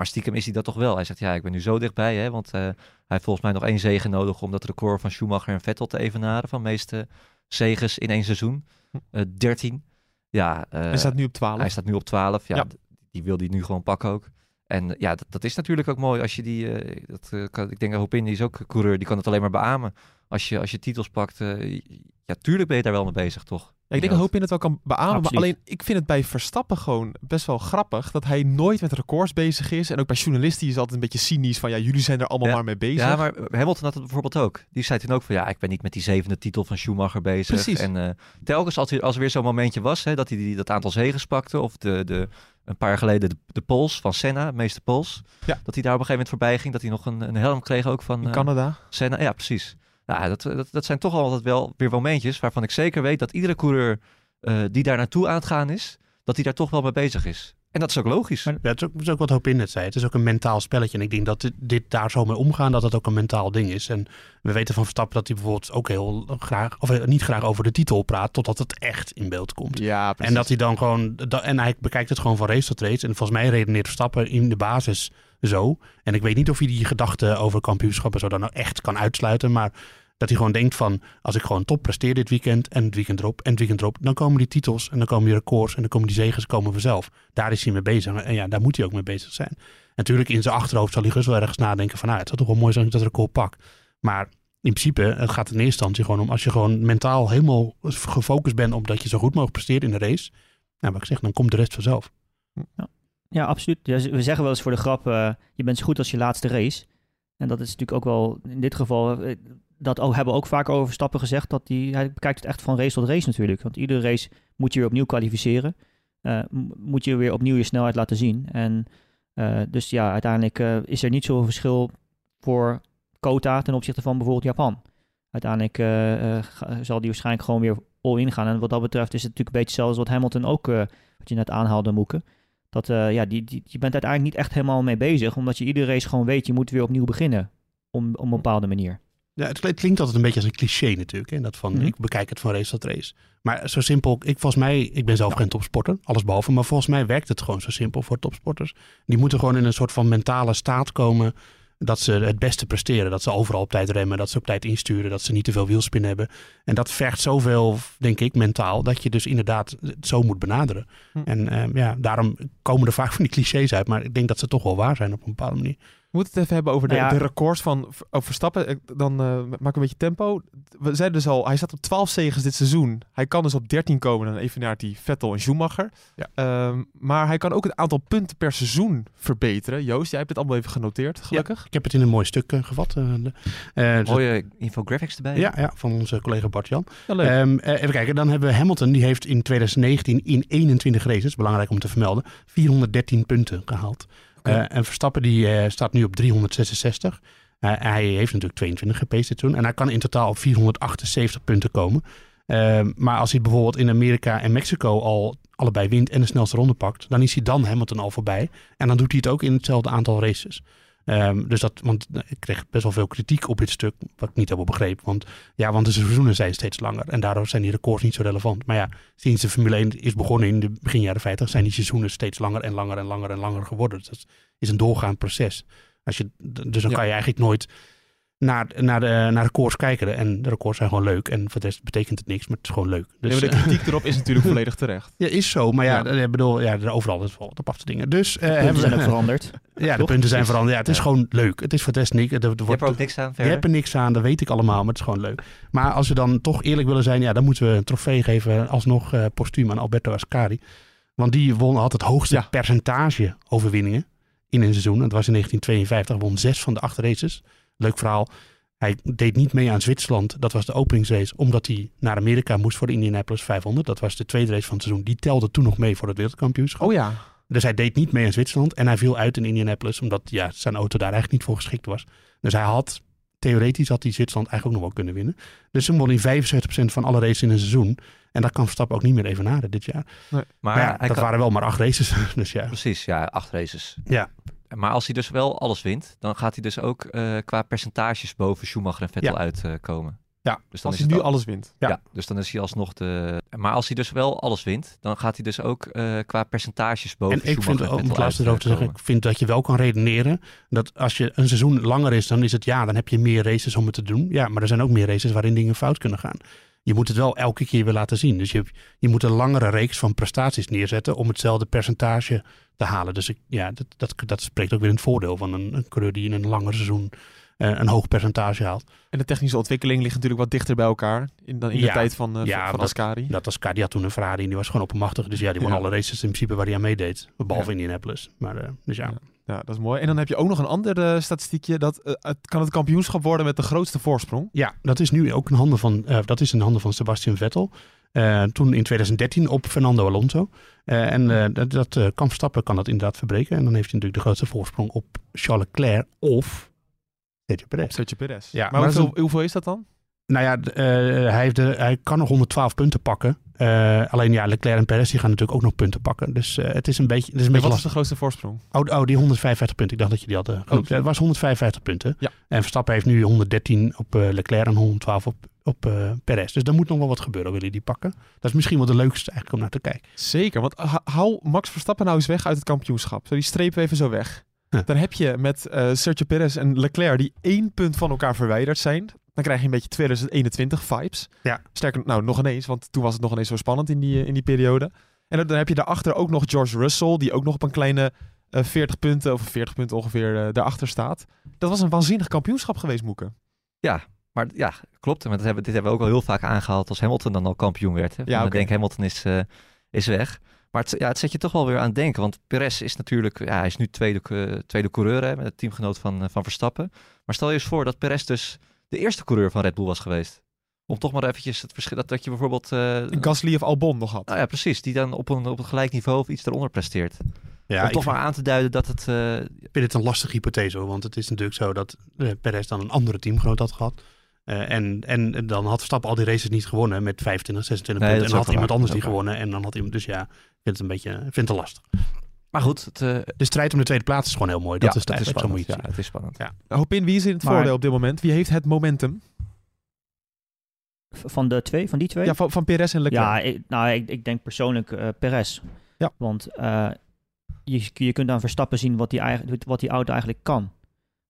Maar stiekem is hij dat toch wel. Hij zegt ja, ik ben nu zo dichtbij. Hè, want eh, hij heeft volgens mij nog één zegen nodig om dat record van Schumacher en Vettel te evenaren. Van de meeste zegens in één seizoen. Eh 13. Ja, eh, hij staat nu op 12. hij staat nu op 12. Ja, die wil hij nu gewoon pakken ook. En ja, dat, dat is natuurlijk ook mooi als je die. dat, kan, ik denk dat Hopin die is ook coureur, die kan het alleen maar beamen. Als je, als je titels pakt, ja, tuurlijk ben je daar wel mee bezig, toch? Ja, ik denk dat Hopin het wel kan beamen. Maar alleen, ik vind het bij Verstappen gewoon best wel grappig dat hij nooit met records bezig is. En ook bij journalisten is het altijd een beetje cynisch van ja, jullie zijn er allemaal Ja. maar mee bezig. Ja, maar Hamilton had het bijvoorbeeld ook. Die zei toen ook van ja, ik ben niet met die zevende titel van Schumacher bezig. Precies. En eh, telkens als er, als er weer zo'n momentje was, hè, dat hij die, dat aantal zegens pakte, of de, de, een paar jaar geleden de, de pols van Senna, de meeste pols, Ja. dat hij daar op een gegeven moment voorbij ging, dat hij nog een, een helm kreeg ook van in eh, Canada. Senna. Ja, precies. Nou, dat, dat, dat zijn toch altijd wel weer momentjes waarvan ik zeker weet dat iedere coureur eh, die daar naartoe aan het gaan is, dat hij daar toch wel mee bezig is. En dat is ook logisch. Maar- het, is ook, het is ook wat Hopin net zei. Het is ook een mentaal spelletje. En ik denk dat dit, dit daar zo mee omgaan, dat het ook een mentaal ding is. En we weten van Verstappen dat hij bijvoorbeeld ook heel graag, of eh, niet graag over de titel praat, totdat het echt in beeld komt. Ja, En dat hij dan gewoon, en hij bekijkt het gewoon van race tot race. En volgens mij redeneert Verstappen in de basis zo. En ik weet niet of hij die gedachte over kampioenschappen zo dan nou echt kan uitsluiten. Maar dat hij gewoon denkt van, als ik gewoon top presteer dit weekend en het weekend erop en het weekend erop. Dan komen die titels en dan komen die records en dan komen die zegens komen vanzelf. Daar is hij mee bezig. En ja, daar moet hij ook mee bezig zijn. Natuurlijk in zijn achterhoofd zal hij gerust wel ergens nadenken van, nou, het zou toch wel mooi zijn als ik dat record pak. Maar in principe, het gaat in eerste instantie gewoon om als je gewoon mentaal helemaal gefocust bent op dat je zo goed mogelijk presteert in de race. Nou, wat ik zeg, dan komt de rest vanzelf. Ja, absoluut. Ja, z- we zeggen wel eens voor de grap, eh, je bent zo goed als je laatste race. En dat is natuurlijk ook wel in dit geval, eh, dat ook, hebben we ook vaak over Stappen gezegd, dat die, hij bekijkt het echt van race tot race natuurlijk. Want iedere race moet je weer opnieuw kwalificeren. Eh, moet je weer opnieuw je snelheid laten zien. En eh, dus ja, uiteindelijk eh, is er niet zoveel verschil voor Kota ten opzichte van bijvoorbeeld Japan. Uiteindelijk zal die waarschijnlijk gewoon weer all-in gaan. En wat dat betreft is het natuurlijk een beetje als wat Hamilton ook, wat je net aanhaalde, Moeke. Dat, ja, die, die, je bent uiteindelijk niet echt helemaal mee bezig, omdat je iedere race gewoon weet, je moet weer opnieuw beginnen. Om, op een bepaalde manier. Ja, het klinkt- altijd een beetje als een cliché natuurlijk. Hè? Dat van, Mhm. ik bekijk het van race tot race. Maar zo simpel, ik, volgens mij, ik ben zelf geen topsporter, alles behalve. Maar volgens mij werkt het gewoon zo simpel voor topsporters. Die moeten gewoon in een soort van mentale staat komen dat ze het beste presteren. Dat ze overal op tijd remmen, dat ze op tijd insturen, dat ze niet te veel wielspin hebben. En dat vergt zoveel, denk ik, mentaal, dat je dus inderdaad het zo moet benaderen. Hm. En eh, ja, daarom komen er vaak van die clichés uit. Maar ik denk dat ze toch wel waar zijn op een bepaalde manier. We moeten het even hebben over de, Nou ja. de records van over Verstappen. Ik- Dan eh maak ik een beetje tempo. We zeiden dus al, hij staat op 12 zegens dit seizoen. Hij kan dus op 13 komen. Dan evenaart die Vettel en Schumacher. Ja. Ehm, maar hij kan ook het aantal punten per seizoen verbeteren. Joost, jij hebt het allemaal even genoteerd, gelukkig. Ik heb het in een mooi stuk eh, gevat. eh, eh, dus- Mooie infographics erbij. ja, ja, van onze collega Bart-Jan. Ja, leuk. Ehm, eh, even kijken, dan hebben we Hamilton. Die heeft in 2019 in 21 races, belangrijk om te vermelden, 413 punten gehaald. Eh, en Verstappen die eh, staat nu op 366. Eh, hij heeft natuurlijk 22 gepaced dit seizoen. En hij kan in totaal op 478 punten komen. Ehm, maar als hij bijvoorbeeld in Amerika en Mexico al allebei wint en de snelste ronde pakt, dan is hij dan Hamilton al voorbij. En dan doet hij het ook in hetzelfde aantal races. Ehm, dus dat, want ik kreeg best wel veel kritiek op dit stuk, wat ik niet helemaal begreep. Want ja, want de seizoenen zijn steeds langer en daardoor zijn die records niet zo relevant. Maar ja, sinds de Formule 1 is begonnen in de begin jaren 50, zijn die seizoenen steeds langer en langer en langer en langer geworden. Dus dat is een doorgaand proces. Als je, dus dan Ja. kan je eigenlijk nooit naar, naar, de, naar records kijken. En de records zijn gewoon leuk. En voor de rest betekent het niks, maar het is gewoon leuk. Dus, Nee, maar de eh, kritiek erop is natuurlijk [laughs] volledig terecht. ja, is zo. Maar ja, Ja. ik bedoel, ja, er overal is wel wat op af te dingen. Dus eh, Punten hebben zijn ook we, veranderd. [laughs] ja, de punten zijn veranderd. Ja, het is Ja. gewoon leuk. Het is voor de rest niks. Er, er Je wordt, hebt er ook niks aan je verder. hebt er niks aan, dat weet ik allemaal, maar het is gewoon leuk. Maar als we dan toch eerlijk willen zijn, ja, dan moeten we een trofee geven alsnog eh postuum aan Alberto Ascari. Want die won, had het hoogste Ja. percentage overwinningen in een seizoen. Dat was in 1952, won zes van de acht races. Leuk verhaal. Hij deed niet mee aan Zwitserland. Dat was de openingsrace, omdat hij naar Amerika moest voor de Indianapolis 500. Dat was de tweede race van het seizoen. Die telde toen nog mee voor het wereldkampioenschap. Oh ja. Dus hij deed niet mee in Zwitserland en hij viel uit in Indianapolis, omdat ja, zijn auto daar eigenlijk niet voor geschikt was. Dus hij had, theoretisch had hij Zwitserland eigenlijk ook nog wel kunnen winnen. Dus toen won hij 75% van alle races in een seizoen. En dat kan Verstappen ook niet meer evenaren dit jaar. Maar, Maar ja, dat kan- waren wel maar acht races. [laughs] Dus ja. Precies, ja, acht races. Ja. Maar als hij dus wel alles wint, dan gaat hij dus ook eh, qua percentages boven Schumacher en Vettel Ja. uitkomen. Ja, dus dan Als is hij nu al- alles wint. Ja. Ja. dus dan is hij alsnog de. Maar als hij dus wel alles wint, dan gaat hij dus ook eh, qua percentages boven En Schumacher vind, en om Vettel laatste erover te zeggen, uitkomen. ik vind dat je wel kan redeneren dat als je een seizoen langer is, dan is het ja, dan heb je meer races om het te doen. Ja, maar er zijn ook meer races waarin dingen fout kunnen gaan. Je moet het wel elke keer weer laten zien. Dus je, je moet een langere reeks van prestaties neerzetten om hetzelfde percentage te halen. Dus ik, ja, dat, dat, dat spreekt ook weer in het voordeel van een, een coureur die in een langer seizoen eh, een hoog percentage haalt. En de technische ontwikkeling ligt natuurlijk wat dichter bij elkaar in, dan in de Ja. tijd van, eh, Ja, van dat- Ascari. Dat die had toen een Ferrari en die was gewoon oppermachtig. Dus ja, die won Ja. alle races in principe waar hij aan meedeed. Behalve. Indianapolis. Maar eh, dus ja. Ja. Dat is mooi. En dan heb je ook nog een ander eh, statistiekje. Dat eh, het kan het kampioenschap worden met de grootste voorsprong. Ja, dat is nu ook in handen van, eh, dat is in handen van Sebastian Vettel. Toen in 2013 op Fernando Alonso. En dat, dat kan Verstappen kan dat inderdaad verbreken. En dan heeft hij natuurlijk de grootste voorsprong op Charles Leclerc of Sergio Perez. Sergio Perez. Ja, maar maar hoeveel, hoeveel is dat dan? Nou ja, eh, hij, heeft de, hij kan nog 112 punten pakken. Eh, alleen ja, Leclerc en Perez die gaan natuurlijk ook nog punten pakken. Dus eh, het is een beetje, het is een En beetje wat is de grootste voorsprong? Oh, oh, die 155 punten. Ik dacht dat je die had genoemd. Oh. Het was 155 punten. Ja. En Verstappen heeft nu 113 op Leclerc en 112 op, op Perez. Dus daar moet nog wel wat gebeuren. Wil je die pakken? Dat is misschien wel de leukste eigenlijk om naar te kijken. Zeker, want hou Max Verstappen nou eens weg uit het kampioenschap. Zo, die strepen we even zo weg. Huh. Dan heb je met eh Sergio Perez en Leclerc die één punt van elkaar verwijderd zijn. Dan krijg je een beetje 2021 vibes. Ja. Sterker, nou nog ineens, want toen was het nog ineens zo spannend in die, eh, in die periode. En dan, heb je daarachter ook nog George Russell, die ook nog op een kleine eh 40 punten, of 40 punten ongeveer, eh, daarachter staat. Dat was een waanzinnig kampioenschap geweest, Moeken. Maar ja, klopt. Maar dat hebben, dit hebben we ook al heel vaak aangehaald als Hamilton dan al kampioen werd. Hè. Ja, Ik denk Hamilton is, is weg. Maar het, ja, het zet je toch wel weer aan het denken. Want Perez is natuurlijk, ja, hij is nu tweede, eh, tweede coureur hè, met het teamgenoot van, eh, van Verstappen. Maar stel je eens voor dat Perez dus de eerste coureur van Red Bull was geweest. Om toch maar eventjes het verschil, dat, dat je bijvoorbeeld... eh, Gasly of Albon nog had. nou ja, precies. Die dan op een, op een gelijk niveau of iets eronder presteert. Ja, Om toch vind, maar aan te duiden dat het... eh, ik vind het een lastige hypothese hoor. Want het is natuurlijk zo dat Perez dan een andere teamgenoot had gehad. Eh, en, en dan had Verstappen al die races niet gewonnen met 25, 26 Nee, punten. En had iemand waar. anders die gewonnen. En dan had iemand, dus ja, vind het een beetje, ik vind het lastig. maar goed, het, eh, De strijd om de tweede plaats is gewoon heel mooi. Dat ja, is het het is. Zo spannend. het Ja, het is spannend. Ja. Hopin, wie is in het Maar- voordeel op dit moment? Wie heeft het momentum? Van de twee, van die twee? Ja, van, van Perez en Leclerc. Ja, ik, nou, ik, ik denk persoonlijk eh Perez. Ja. Want eh, je, je kunt aan Verstappen zien wat die, eigen- wat die auto eigenlijk kan.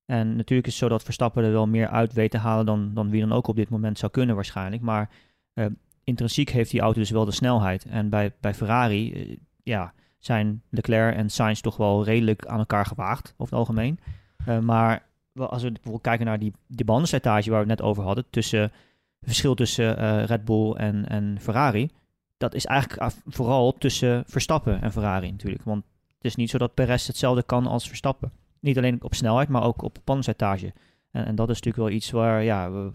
En natuurlijk is het zo dat Verstappen er wel meer uit weet te halen dan, dan wie dan ook op dit moment zou kunnen waarschijnlijk. Maar eh, intrinsiek heeft die auto dus wel de snelheid. En bij, bij Ferrari eh, ja, zijn Leclerc en Sainz toch wel redelijk aan elkaar gewaagd over het algemeen. Eh, maar als we bijvoorbeeld kijken naar die, die bandenslijtage waar we het net over hadden, tussen het verschil tussen eh, Red Bull en, en Ferrari, dat is eigenlijk vooral tussen Verstappen en Ferrari natuurlijk. Want het is niet zo dat Perez hetzelfde kan als Verstappen. Niet alleen op snelheid, maar ook op bandenslijtage. En, en dat is natuurlijk wel iets waar, ja, we-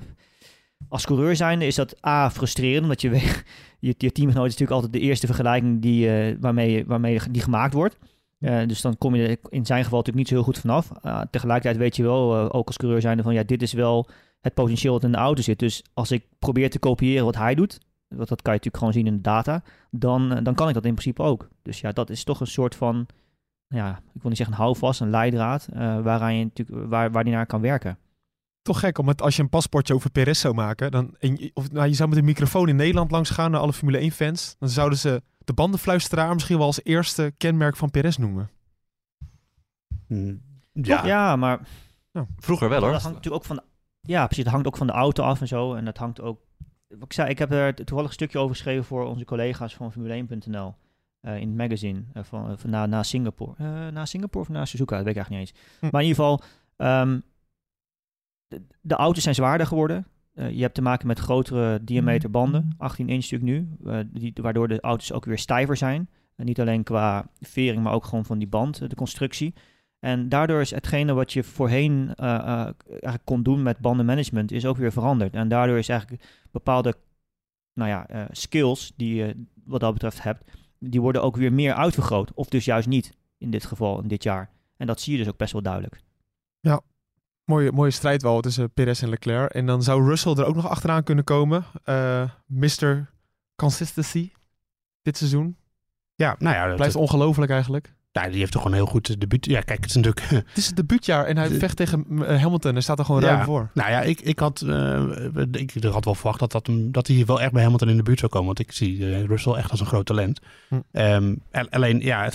als coureur zijnde is dat A, frustrerend, omdat je, [laughs] je, je teamgenoot is natuurlijk altijd de eerste vergelijking die, eh, waarmee, waarmee die gemaakt wordt. Eh, dus dan kom je er in zijn geval natuurlijk niet zo heel goed vanaf. Uh, tegelijkertijd weet je wel, ook als coureur zijnde, van ja, dit is wel het potentieel wat in de auto zit. Dus als ik probeer te kopiëren wat hij doet, want dat kan je natuurlijk gewoon zien in de data, dan, dan kan ik dat in principe ook. Dus ja, dat is toch een soort van, ja, ik wil niet zeggen een houvast, een leidraad, waaraan je natuurlijk, waar, waar die naar kan werken. Toch gek, omdat als je een paspoortje over Perez zou maken, dan, en of, nou, je zou met een microfoon in Nederland langs gaan naar alle Formule 1-fans, dan zouden ze de bandenfluisteraar misschien wel als eerste kenmerk van Perez noemen. Mm, Ja, Ja, maar Vroeger wel hoor. Dat hangt natuurlijk ook van. Ja, precies. Het hangt ook van de auto af en zo. En dat hangt ook. Wat ik zei, ik heb er toevallig een stukje over geschreven voor onze collega's van Formule1.nl. eh, in het magazine. eh, van, van na, na Singapore. Eh, na Singapore of na Suzuka? Dat weet ik eigenlijk niet eens. Hm. Maar in ieder geval. ehm, de, de auto's zijn zwaarder geworden. Eh, je hebt te maken met grotere diameter banden. 18 inch stuk nu. eh, die, waardoor de auto's ook weer stijver zijn. En niet alleen qua vering, maar ook gewoon van die band, eh, de constructie. En daardoor is hetgene wat je voorheen kon doen met bandenmanagement, is ook weer veranderd. En daardoor is eigenlijk bepaalde nou ja, skills die je wat dat betreft hebt, die worden ook weer meer uitvergroot. Of dus juist niet in dit geval, in dit jaar. En dat zie je dus ook best wel duidelijk. Mooie, mooie strijd wel tussen Perez en Leclerc. En dan zou Russell er ook nog achteraan kunnen komen. Eh Mr. Consistency dit seizoen. ja, nou ja, dat, Blijft ongelooflijk eigenlijk. ja, die heeft toch gewoon een heel goed debuut. Ja, kijk, het is natuurlijk [laughs] Het is het debuutjaar en hij vecht tegen eh, Hamilton en staat er gewoon Ja. ruim voor. Nou ja, ik, ik, had, eh, ik had wel verwacht dat, dat, dat hij wel echt bij Hamilton in de buurt zou komen. Want ik zie eh, Russell echt als een groot talent. Hm. Ehm, al- alleen, ja, [laughs] het,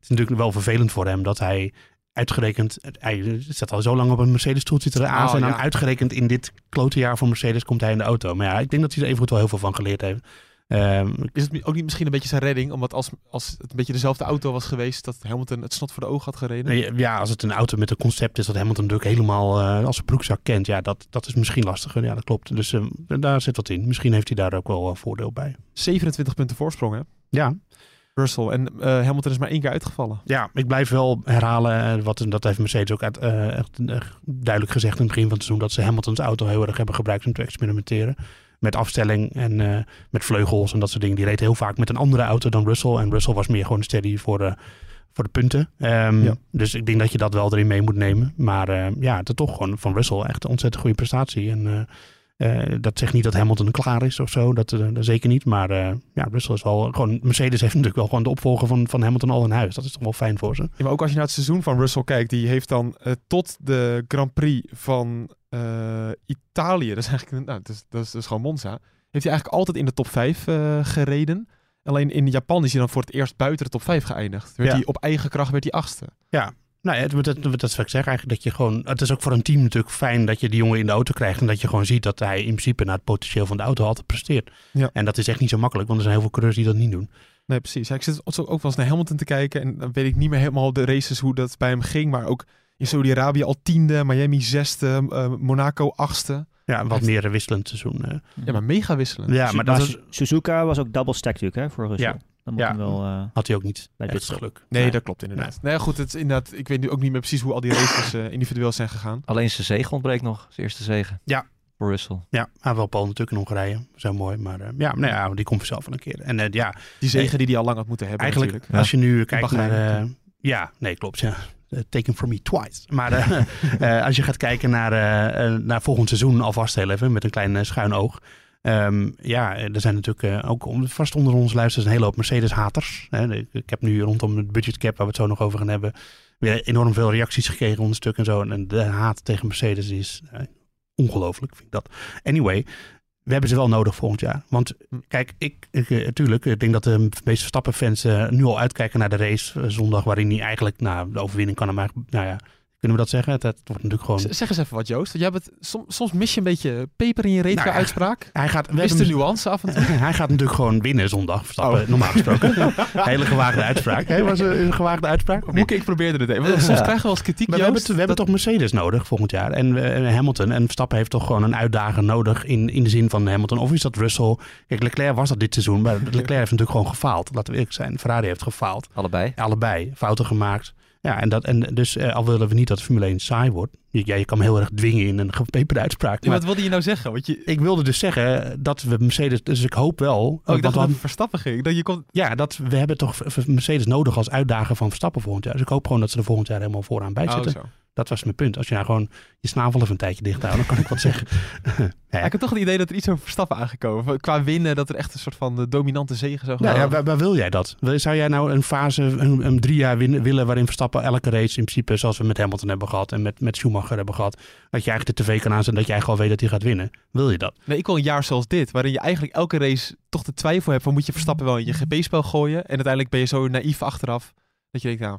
is natuurlijk wel vervelend voor hem dat hij uitgerekend... Hij zit al zo lang op een Mercedes-stoel, zit er aan. Oh, en dan ja. uitgerekend in dit klote jaar voor Mercedes komt hij in de auto. Maar ja, ik denk dat hij er evengoed wel heel veel van geleerd heeft. Ehm, Is het ook niet misschien een beetje zijn redding? Omdat als, als het een beetje dezelfde auto was geweest, dat Hamilton het snot voor de ogen had gereden. Nee, Ja, als het een auto met een concept is dat Hamilton natuurlijk helemaal eh, als een broekzak kent, ja, dat, dat is misschien lastiger. Ja, dat klopt. Dus eh, daar zit wat in. Misschien heeft hij daar ook wel een voordeel bij. 27 punten voorsprong, hè? Ja, Russell. En eh, Hamilton is maar één keer uitgevallen. ja ik blijf wel herhalen, eh, wat, dat heeft Mercedes ook uit, eh, echt, duidelijk gezegd in het begin van het seizoen, dat ze Hamiltons auto heel erg hebben gebruikt om te experimenteren. Met afstelling en met vleugels en dat soort dingen. Die reed heel vaak met een andere auto dan Russell. En Russell was meer gewoon steady voor de, voor de punten. Ehm, Ja. Dus ik denk dat je dat wel erin mee moet nemen. Maar ja, het is toch gewoon van Russell echt een ontzettend goede prestatie. En eh, dat zegt niet dat Hamilton klaar is of zo. Dat, eh, zeker niet. Maar eh, ja, Russell is wel gewoon... Mercedes heeft [laughs] natuurlijk wel gewoon de opvolger van, van Hamilton al in huis. Dat is toch wel fijn voor ze. Ja, maar ook als je naar het seizoen van Russell kijkt, die heeft dan tot de Grand Prix van Italië, dat is eigenlijk nou, dat is, dat is, dat is gewoon Monza, heeft hij eigenlijk altijd in de top 5 eh, gereden. Alleen in Japan is hij dan voor het eerst buiten de top 5 geëindigd. Werd Ja. hij op eigen kracht werd hij achtste. Nou ja, dat, dat, dat is wat ik zeg eigenlijk. Dat je gewoon, het is ook voor een team natuurlijk fijn dat je die jongen in de auto krijgt. En dat je gewoon ziet dat hij in principe naar het potentieel van de auto altijd presteert. Ja. En dat is echt niet zo makkelijk, want er zijn heel veel coureurs die dat niet doen. Nee, precies. Ja, ik zit ook wel eens naar Hamilton te kijken en dan weet ik niet meer helemaal de races hoe dat bij hem ging. Maar ook in Saudi-Arabië al tiende, Miami zesde, eh, Monaco achtste. Ja, wat meer een wisselend seizoen. eh. Ja, maar mega wisselend. Ja, maar dat Suzuka was ook double stack natuurlijk hè, voor Russell. Ja. Dan moet Ja. hem wel eh, had hij ook niet bij dit geluk. Nee, Nee. dat klopt inderdaad. Nee, goed, het is inderdaad, ik weet nu ook niet meer precies hoe al die races eh, individueel zijn gegaan. Alleen zijn zege ontbreekt nog. Zijn eerste zege. Ja. Voor Russell. Ja, hij wel Paul natuurlijk in Hongarije. Zo mooi. Maar eh, ja, nou ja, die komt zelf van een keer. En eh, ja, Die zegen die hij al lang had moeten hebben eigenlijk natuurlijk. als je nu kijkt Bahrein naar... eh, ja, nee, klopt. Ja. Taken from me twice. Maar [laughs] als je gaat kijken naar, naar volgend seizoen alvast heel even met een klein schuin oog. Ehm, ja, eh, er zijn natuurlijk eh, ook vast onder onze luisteraars een hele hoop Mercedes-haters. Ik, heb nu rondom het budgetcap, waar we het zo nog over gaan hebben, weer enorm veel reacties gekregen onder stuk en zo. En de haat tegen Mercedes is eh, ongelooflijk, vind ik dat. Anyway, we hebben ze wel nodig volgend jaar. Want kijk, ik, ik eh, tuurlijk, ik denk dat de meeste Verstappen-fans nu al uitkijken naar de race zondag, waarin hij eigenlijk, nou, de overwinning kan hem eigenlijk, nou ja, Kunnen we dat zeggen? Het, het wordt natuurlijk gewoon... Z- Zeg eens even wat, Joost. Jij bent, som- soms mis je een beetje peper in je reet Nou. Hij gaat, we Mis de nuance af en toe. [laughs] hij gaat natuurlijk gewoon winnen zondag. Verstappen, Oh. normaal gesproken. [laughs] Hele gewaagde uitspraak. Hè, was een gewaagde uitspraak? Moeke, ik probeerde het even. Want [laughs] Soms krijgen we wel eens kritiek, Maar we hebben, Joost. we hebben toch Mercedes nodig volgend jaar. En, en Hamilton. En Verstappen heeft toch gewoon een uitdager nodig in, in de zin van Hamilton. Of is dat Russell? Kijk, Leclerc was dat dit seizoen. Maar Leclerc heeft natuurlijk gewoon gefaald. Laten we eerlijk zijn. Ferrari heeft gefaald. Allebei. Allebei. Fouten gemaakt. Ja, en, dat, en dus eh, al willen we niet dat Formule 1 saai wordt. Je, ja, je kan me heel erg dwingen in een gepeperde uitspraak. Ja, Maar wat wilde je nou zeggen? Want je, ik wilde dus zeggen dat we Mercedes... Dus ik hoop wel... oh, ik dacht we dat het Verstappen ging. Dat je komt, ja, dat, we hebben toch Mercedes nodig als uitdager van Verstappen volgend jaar. Dus ik hoop gewoon dat ze er volgend jaar helemaal vooraan bij Oh, zitten. zo. Dat was mijn punt. Als je nou gewoon je snavel even een tijdje dicht houdt, dan kan ik wat zeggen. [laughs] Ja, ik heb toch het idee dat er iets over Verstappen aangekomen. Qua winnen, dat er echt een soort van eh, dominante zege zou Nou gaan. ja, waar, waar wil jij dat? Zou jij nou een fase, een, een drie jaar winnen, willen waarin Verstappen elke race in principe, zoals we met Hamilton hebben gehad en met, met Schumacher hebben gehad, dat je eigenlijk de tv kan aanzetten dat jij gewoon weet dat hij gaat winnen? Wil je dat? Nee, ik wil een jaar zoals dit, waarin je eigenlijk elke race toch de twijfel hebt van moet je Verstappen wel in je GP-spel gooien. En uiteindelijk ben je zo naïef achteraf dat je denkt, nou,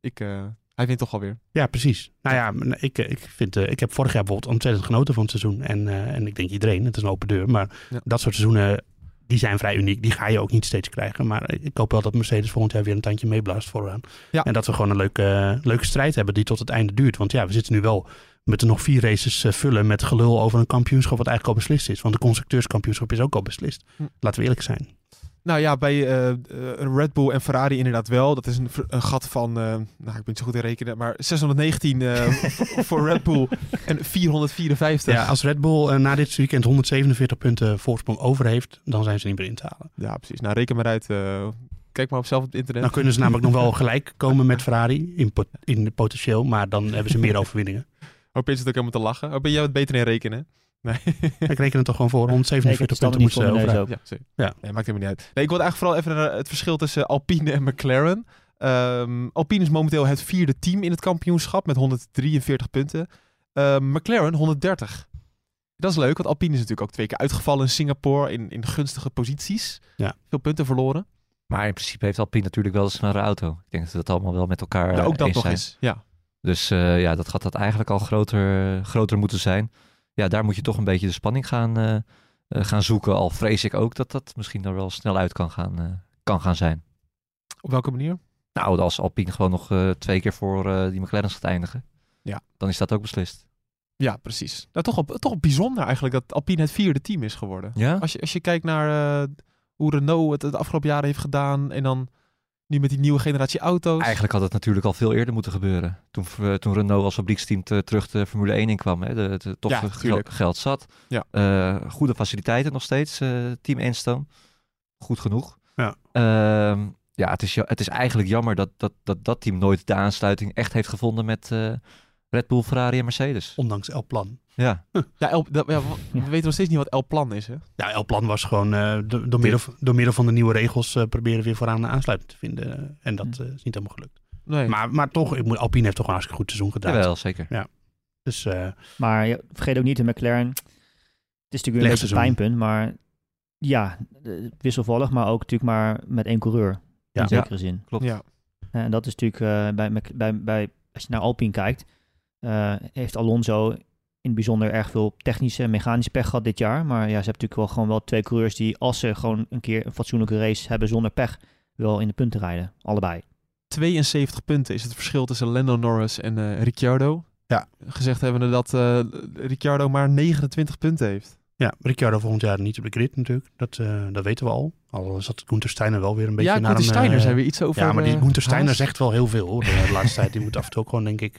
ik, eh, hij wint toch alweer. Ja, precies. Nou ja, ik, eh, ik, vind, eh, ik heb vorig jaar bijvoorbeeld ontzettend genoten van het seizoen. En, eh, en ik denk iedereen, het is een open deur. Maar Ja. dat soort seizoenen, die zijn vrij uniek. Die ga je ook niet steeds krijgen. Maar ik hoop wel dat Mercedes volgend jaar weer een tandje meeblaast vooraan. Ja. En dat we gewoon een leuke, leuke strijd hebben die tot het einde duurt. Want ja, we zitten nu wel met er nog vier races vullen met gelul over een kampioenschap wat eigenlijk al beslist is. Want de constructeurskampioenschap is ook al beslist. Hm. Laten we eerlijk zijn. Nou ja, bij eh, eh, Red Bull en Ferrari inderdaad wel. Dat is een, gat van, eh, nou ik ben niet zo goed in rekenen, maar 619 eh, v- [laughs] voor Red Bull en 454. Ja, als Red Bull na dit weekend 147 punten voorsprong over heeft, dan zijn ze niet meer in te halen. Ja, precies. Nou, reken maar uit. kijk maar op zelf op het internet. Dan kunnen ze namelijk nog wel [laughs] gelijk komen met Ferrari in, pot- in potentieel, maar dan hebben ze meer [laughs] overwinningen. Hoop je het ook helemaal te lachen. Ben jij wat beter in rekenen? Nee. [laughs] Ik reken het toch gewoon voor. Nee, ik heb 147 de standen punten voor ze. Ja. Ja. Nee, maakt helemaal niet uit. Nee, ik wil eigenlijk vooral even naar het verschil tussen Alpine en McLaren. Ehm, Alpine is momenteel het vierde team in het kampioenschap met 143 punten. Ehm, McLaren 130. Dat is leuk, want Alpine is natuurlijk ook twee keer uitgevallen in Singapore in, in gunstige posities. Ja. Veel punten verloren. Maar in principe heeft Alpine natuurlijk wel een snellere auto. Ik denk dat we dat allemaal wel met elkaar Ja, eh, ook dat eens nog zijn. eens. Ja. Dus eh, ja, dat gaat dat eigenlijk al groter, groter moeten zijn. Ja, daar moet je toch een beetje de spanning gaan, eh, eh, gaan zoeken. Al vrees ik ook dat dat misschien er wel snel uit kan gaan, eh, kan gaan zijn. Op welke manier? Nou, als Alpine gewoon nog twee keer voor die McLaren's gaat eindigen, Ja. dan is dat ook beslist. Ja, precies. Nou, toch, op, toch op bijzonder eigenlijk dat Alpine het vierde team is geworden. Ja? Als je, als je kijkt naar hoe Renault het het afgelopen jaren heeft gedaan en dan nu met die nieuwe generatie auto's. Eigenlijk had het natuurlijk al veel eerder moeten gebeuren. Toen, eh, toen Renault als fabrieksteam te- terug de Formule 1 inkwam. Hè, de, de, toch Ja, geld, zat. Ja. Eh, goede faciliteiten nog steeds, eh, Team Enstone. Goed genoeg. Ja. Ehm, ja, het is, het is eigenlijk jammer dat dat, dat dat team nooit de aansluiting echt heeft gevonden met Red Bull, Ferrari en Mercedes. Ondanks El Plan. Ja, Ja, El, dat, ja, we we weten nog steeds niet wat El Plan is, hè? Ja, El Plan was gewoon eh, do- door, middel, door middel van de nieuwe regels eh, proberen weer vooraan een aansluiting te vinden. En dat eh, is niet helemaal gelukt. Nee. Maar, maar toch, ik moet, Alpine heeft toch een hartstikke goed seizoen gedaan. jawel, zeker. Dus eh, Maar ja, vergeet ook niet, de McLaren. Het is natuurlijk weer een beetje pijnpunt, maar ja, eh, wisselvallig, maar ook natuurlijk maar met één coureur. Ja. In zekere zin. Klopt. ja. En dat is natuurlijk eh, bij, bij, bij, als je naar Alpine kijkt, eh, heeft Alonso in het bijzonder erg veel technische en mechanische pech gehad dit jaar. Maar ja, ze hebben natuurlijk wel gewoon wel twee coureurs die, als ze gewoon een keer een fatsoenlijke race hebben zonder pech, wel in de punten rijden. Allebei. 72 punten is het verschil tussen Lando Norris en eh Ricciardo. Ja. Gezegd hebben we dat eh, Ricciardo maar 29 punten heeft. ja, Ricciardo volgend jaar niet op de grid natuurlijk. Dat, eh, dat weten we al. Al zat Gunther Steiner wel weer een beetje ja, naar Gunther. Steiner zei weer iets over Ja, maar die Gunther Steiner zegt wel heel veel hoor, de laatste [laughs] tijd. Die moet af en toe ook gewoon, denk ik...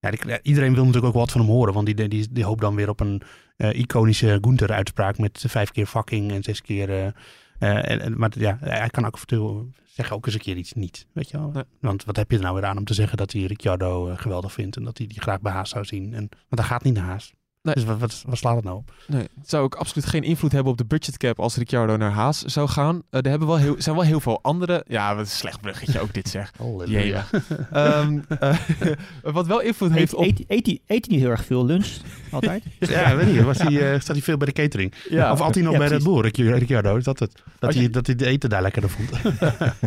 ja, die- iedereen wil natuurlijk ook wat van hem horen. Want die, die, die hoopt dan weer op een eh, iconische Gunther-uitspraak... met vijf keer fucking en zes keer... eh, eh, en, maar ja, hij kan ook zeggen ook eens een keer iets niet. Weet je wel? Want wat heb je er nou weer aan om te zeggen... dat hij Ricciardo geweldig vindt... en dat hij die graag bij Haas zou zien. En, want hij gaat niet naar Haas. Nee. Dus wat, wat, wat slaat het nou op? Nee, het zou ook absoluut geen invloed hebben op de budgetcap als Ricciardo naar Haas zou gaan. Eh, er hebben wel heel, zijn wel heel veel andere... Ja, wat een slecht bruggetje ook dit zeg. [laughs] Ehm, eh, [laughs] wat wel invloed heeft Eet, op... eet, eet, hij- eet hij niet heel erg veel lunch? Altijd? [laughs] Ja, weet niet. Was hij, eh, staat hij veel bij de catering? Ja, of had hij nog ja, bij Red. Bull, Ric- Ricciardo? Is dat het? Dat hij, je- dat hij de eten daar lekkerder vond?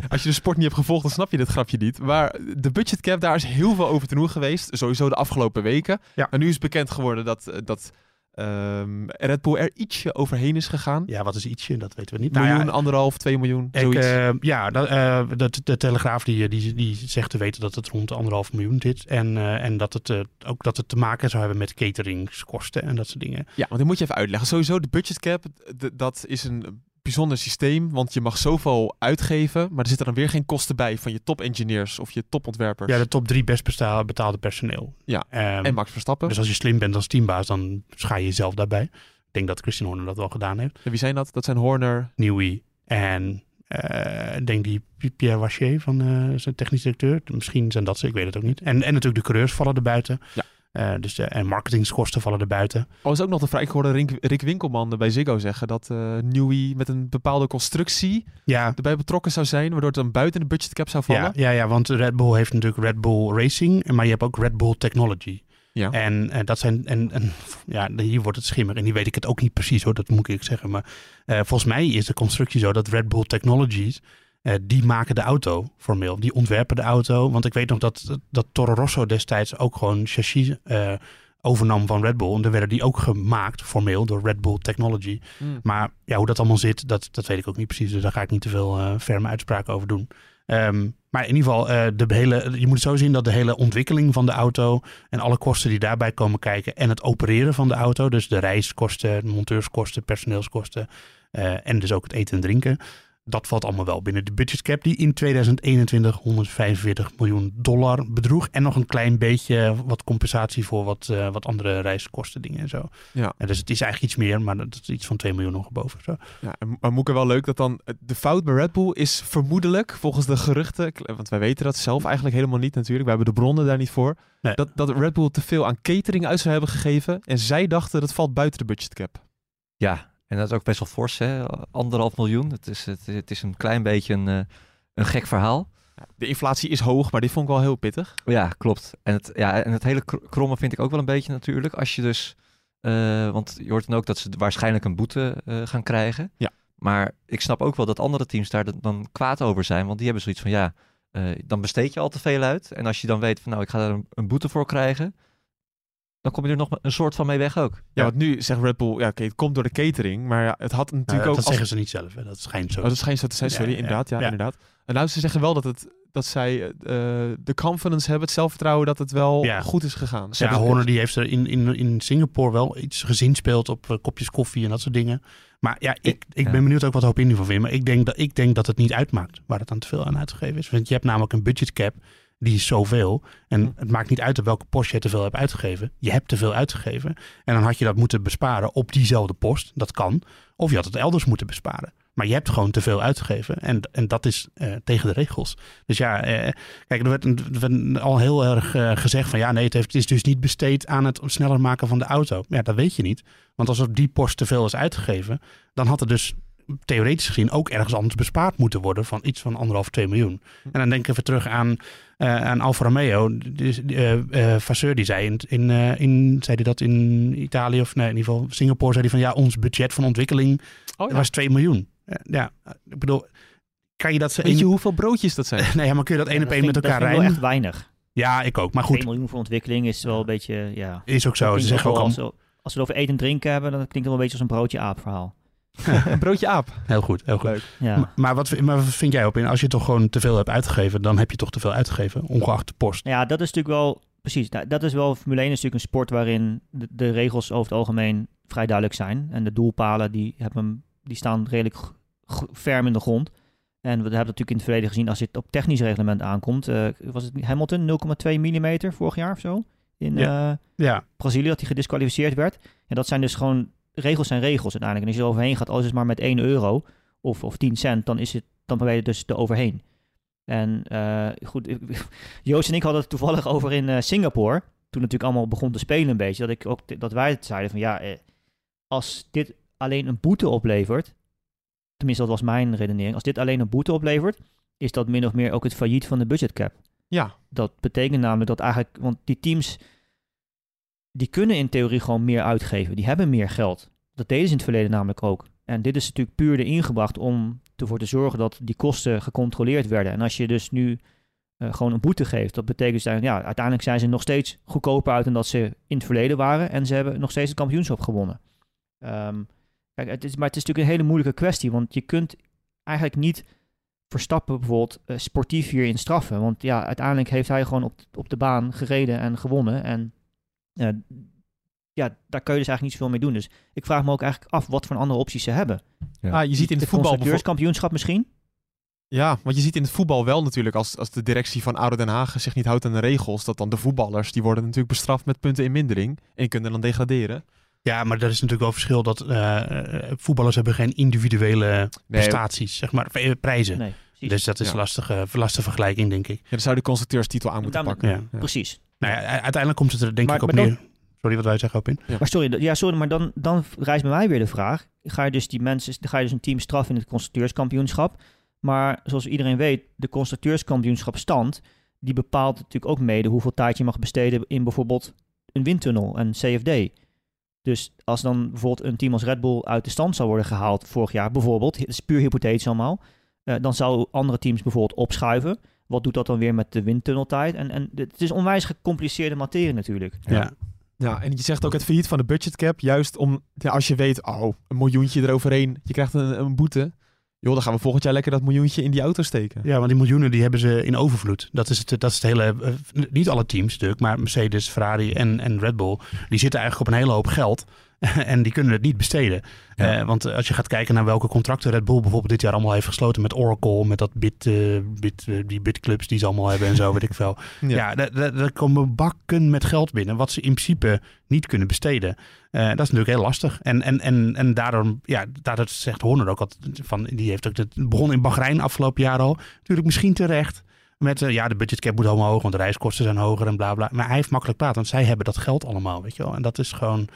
Als je de sport niet hebt gevolgd, dan snap je dit grapje niet. Maar de budgetcap, daar is heel veel over te doen geweest. Sowieso de afgelopen weken. Ja. En nu is bekend geworden dat, eh, dat ehm, Red Bull er ietsje overheen is gegaan. ja, wat is ietsje? Dat weten we niet. miljoen, Nou ja, anderhalf, twee miljoen, Ik, zoiets. eh, ja, dat, eh, dat- de Telegraaf die, die, die zegt te weten dat het rond de anderhalf miljoen zit. En, eh, en dat, het, eh, ook dat het te maken zou hebben met cateringskosten en dat soort dingen. Ja, want dit moet je even uitleggen. Sowieso, de budgetcap, d- dat is een bijzonder systeem. Want je mag zoveel uitgeven, maar er zitten dan weer geen kosten bij van je top-engineers of je topontwerpers. Ja, de top drie best betaalde personeel. Ja, Ehm, en Max Verstappen. dus als je slim bent als teambaas, dan schaar je jezelf daarbij. Ik denk dat Christian Horner dat wel gedaan heeft. En wie zijn dat? Dat zijn Horner. Newey en eh, ik denk die Pierre Wachier van eh, zijn technisch directeur. Misschien zijn dat ze, ik weet het ook niet. En, en natuurlijk de coureurs vallen er buiten. Ja. Eh, dus de, en marketingskosten vallen er buiten. Oh, is ook nog de vraag. Ik hoorde Rick, Rick Winkelman bij Ziggo zeggen dat eh Newey met een bepaalde constructie Ja, erbij betrokken zou zijn, waardoor het dan buiten de budgetcap zou vallen. ja, ja, ja, want Red Bull heeft natuurlijk Red Bull Racing, maar je hebt ook Red Bull Technology. Ja. En eh, dat zijn, en, en ja, hier wordt het schimmig. En die weet ik het ook niet precies hoor, dat moet ik zeggen. Maar eh, volgens mij is de constructie zo dat Red Bull Technologies, eh, die maken de auto formeel. Die ontwerpen de auto. Want ik weet nog dat, dat Toro Rosso destijds ook gewoon chassis eh, overnam van Red Bull. En dan werden die ook gemaakt formeel door Red Bull Technology. Hmm. Maar ja, hoe dat allemaal zit, dat, dat weet ik ook niet precies. Dus daar ga ik niet te veel eh ferme uitspraken over doen. Ehm, maar in ieder geval, de hele, je moet het zo zien dat de hele ontwikkeling van de auto en alle kosten die daarbij komen kijken en het opereren van de auto, dus de reiskosten, de monteurskosten, personeelskosten en dus ook het eten en drinken, dat valt allemaal wel binnen de budgetcap die in 2021 145 miljoen dollar bedroeg. En nog een klein beetje wat compensatie voor wat, eh, wat andere reiskosten dingen en zo. Ja. En dus het is eigenlijk iets meer, maar dat is iets van 2 miljoen nog boven. Zo. Ja, en- maar Moeke wel leuk dat dan eh, de fout bij Red Bull is vermoedelijk, volgens de geruchten, want wij weten dat zelf eigenlijk helemaal niet natuurlijk, wij hebben de bronnen daar niet voor, Nee. dat, dat Red Bull te veel aan catering uit zou hebben gegeven en zij dachten dat valt buiten de budgetcap. Ja, en dat is ook best wel fors, hè? Anderhalf miljoen. Het is, het, het is een klein beetje een, eh, een gek verhaal. De inflatie is hoog, maar dit vond ik wel heel pittig. Ja, klopt. En het, ja, en het hele kr- kromme vind ik ook wel een beetje natuurlijk. Als je dus, eh, want je hoort dan ook dat ze waarschijnlijk een boete eh, gaan krijgen. Ja. Maar ik snap ook wel dat andere teams daar dan- kwaad over zijn. Want die hebben zoiets van, ja, dan besteed je al te veel uit. En als je dan weet van, nou, ik ga daar een, een boete voor krijgen. Dan kom je er nog een soort van mee weg ook. Ja, Ja. want nu zegt Red Bull, ja oké, het komt door de catering, maar ja, het had natuurlijk ook... dat als- zeggen ze niet zelf, hè. dat schijnt zo. Oh, dat schijnt zo te zijn, sorry, ja, inderdaad, ja, ja. inderdaad. En nou, ze zeggen wel dat, het, dat zij eh, de confidence hebben, het zelfvertrouwen dat het wel Ja. goed is gegaan. Ze hebben- Horner die heeft er in, in, in Singapore wel iets gezinspeeld op eh, kopjes koffie en dat soort dingen. Maar ja, ik, ik ja. ben benieuwd ook wat de opinie van vindt. Maar ik denk, dat, ik denk dat het niet uitmaakt waar het aan te veel aan uitgegeven is. Want je hebt namelijk een budgetcap, die is zoveel. En Hm. het maakt niet uit op welke post je te veel hebt uitgegeven. Je hebt te veel uitgegeven. En dan had je dat moeten besparen op diezelfde post. Dat kan. Of je had het elders moeten besparen. Maar je hebt gewoon te veel uitgegeven. En, en dat is eh, tegen de regels. Dus ja, eh, kijk, er werd, er werd al heel erg eh, gezegd van ja, nee, het, heeft, het is dus niet besteed aan het sneller maken van de auto. Ja, dat weet je niet. Want als op die post te veel is uitgegeven, dan had er dus theoretisch gezien ook ergens anders bespaard moeten worden van iets van anderhalf, twee miljoen. En dan denk ik even terug aan, aan Alfa Romeo. Dus, eh, eh, Vasseur die zei, in, in, eh, in, zei die dat in Italië of nee, in ieder geval Singapore, zei hij van ja, ons budget van ontwikkeling Oh, ja. was 2 miljoen. Eh, ja, ik bedoel, kan je dat ze Weet je hoeveel broodjes dat zijn? [laughs] Nee, maar kun je dat één Ja, op één met elkaar Dat vind ik wel rijden? echt weinig. Ja, ik ook. Maar 2 goed, miljoen voor ontwikkeling is wel een beetje, ja... is ook zo. Ze zeggen ook wel al als, als we het over eten en drinken hebben, dan klinkt het wel een beetje als een broodje aap verhaal. [laughs] Een broodje aap. heel goed, heel goed. Leuk. Ja. Maar, maar wat, maar wat vind jij op in? Als je toch gewoon te veel hebt uitgegeven, dan heb je toch te veel uitgegeven, ongeacht de post. Ja, dat is natuurlijk wel, precies, nou, dat is wel, Formule 1 is natuurlijk een sport waarin de, de regels over het algemeen vrij duidelijk zijn. En de doelpalen, die, hebben, die staan redelijk ferm in de grond. En we hebben natuurlijk in het verleden gezien, als het op technisch reglement aankomt, eh, was het Hamilton 0,2 mm vorig jaar of zo? In eh, Ja, Brazilië, dat hij gedisqualificeerd werd. En dat zijn dus gewoon, regels zijn regels uiteindelijk. En als je er overheen gaat, al is het maar met 1 euro of, of 10 cent, dan, is het, dan ben je dus er overheen. En eh, goed, [laughs] Joost en ik hadden het toevallig over in eh, Singapore. toen natuurlijk allemaal begon te spelen een beetje, dat, ik ook, dat wij het zeiden van ja, eh, als dit alleen een boete oplevert, tenminste dat was mijn redenering, als dit alleen een boete oplevert, is dat min of meer ook het failliet van de budgetcap. Ja, Dat betekent namelijk dat eigenlijk, want die teams, die kunnen in theorie gewoon meer uitgeven. Die hebben meer geld. Dat deden ze in het verleden namelijk ook. En dit is natuurlijk puur erin gebracht om ervoor te zorgen dat die kosten gecontroleerd werden. En als je dus nu eh, gewoon een boete geeft, dat betekent dus, ja, uiteindelijk zijn ze nog steeds goedkoper uit dan dat ze in het verleden waren. En ze hebben nog steeds het kampioenschap gewonnen. Ehm, kijk, het is, maar het is natuurlijk een hele moeilijke kwestie, want je kunt eigenlijk niet Verstappen bijvoorbeeld eh, sportief hierin straffen. Want ja, uiteindelijk heeft hij gewoon op, op de baan gereden en gewonnen. En ja, daar kun je dus eigenlijk niet zoveel mee doen. Dus ik vraag me ook eigenlijk af wat voor andere opties ze hebben. Ja. Ah, je ziet in het voetbal bijvoorbeeld... constructeurskampioenschap misschien? Ja, want je ziet in het voetbal wel natuurlijk, als, als de directie van Oude Den Haag zich niet houdt aan de regels, dat dan de voetballers, die worden natuurlijk bestraft met punten in mindering en kunnen dan degraderen. Ja, maar er is natuurlijk wel verschil dat eh, eh, voetballers hebben geen individuele prestaties, zeg maar, eh, prijzen. Nee. Dus dat is Ja. een lastige, lastige vergelijking, denk ik. Ja, dan zou de constructeurstitel aan moeten Daarom- pakken. Ja. Precies. Nou ja, uiteindelijk komt het er denk Maar- ik op neer. Sorry, wat wij zeggen op in. Ja. Maar sorry, ja, sorry, maar dan, dan rijst bij mij weer de vraag. Ga je dus die mensen, ga je dus een team straffen in het constructeurskampioenschap. Maar zoals iedereen weet, de constructeurskampioenschap stand, die bepaalt natuurlijk ook mede hoeveel tijd je mag besteden in bijvoorbeeld een windtunnel, een CFD. Dus als dan bijvoorbeeld een team als Red Bull uit de stand zou worden gehaald vorig jaar, bijvoorbeeld, het is puur hypothetisch allemaal, eh, dan zouden andere teams bijvoorbeeld opschuiven. Wat doet dat dan weer met de windtunneltijd? En, en het is onwijs gecompliceerde materie natuurlijk. Ja. Ja, en je zegt ook het failliet van de budgetcap, juist om, ja, als je weet, oh, een miljoentje eroverheen, je krijgt een, een boete. Joh, dan gaan we volgend jaar lekker dat miljoentje in die auto steken. Ja, want die miljoenen die hebben ze in overvloed. Dat is het, dat is het hele. eh, niet alle teams natuurlijk, maar Mercedes, Ferrari en, en Red Bull. Die zitten eigenlijk op een hele hoop geld. [laughs] en die kunnen het niet besteden. Ja. Eh, want als je gaat kijken naar welke contracten Red Bull bijvoorbeeld dit jaar allemaal heeft gesloten met Oracle, met dat bit, eh, bit, eh, die bitclubs die ze allemaal hebben en zo, weet ik veel. [laughs] Ja, daar- daar komen bakken met geld binnen, wat ze in principe niet kunnen besteden. Dat is natuurlijk heel lastig. En, en, en, en daarom, ja, daardoor zegt Horner ook altijd van, die heeft ook het begon in Bahrein afgelopen jaar al. Natuurlijk misschien terecht. Met, ja, de budgetcap moet allemaal hoog, want de reiskosten zijn hoger en bla bla. Maar hij heeft makkelijk praten, want zij hebben dat geld allemaal, weet je wel. En dat is gewoon,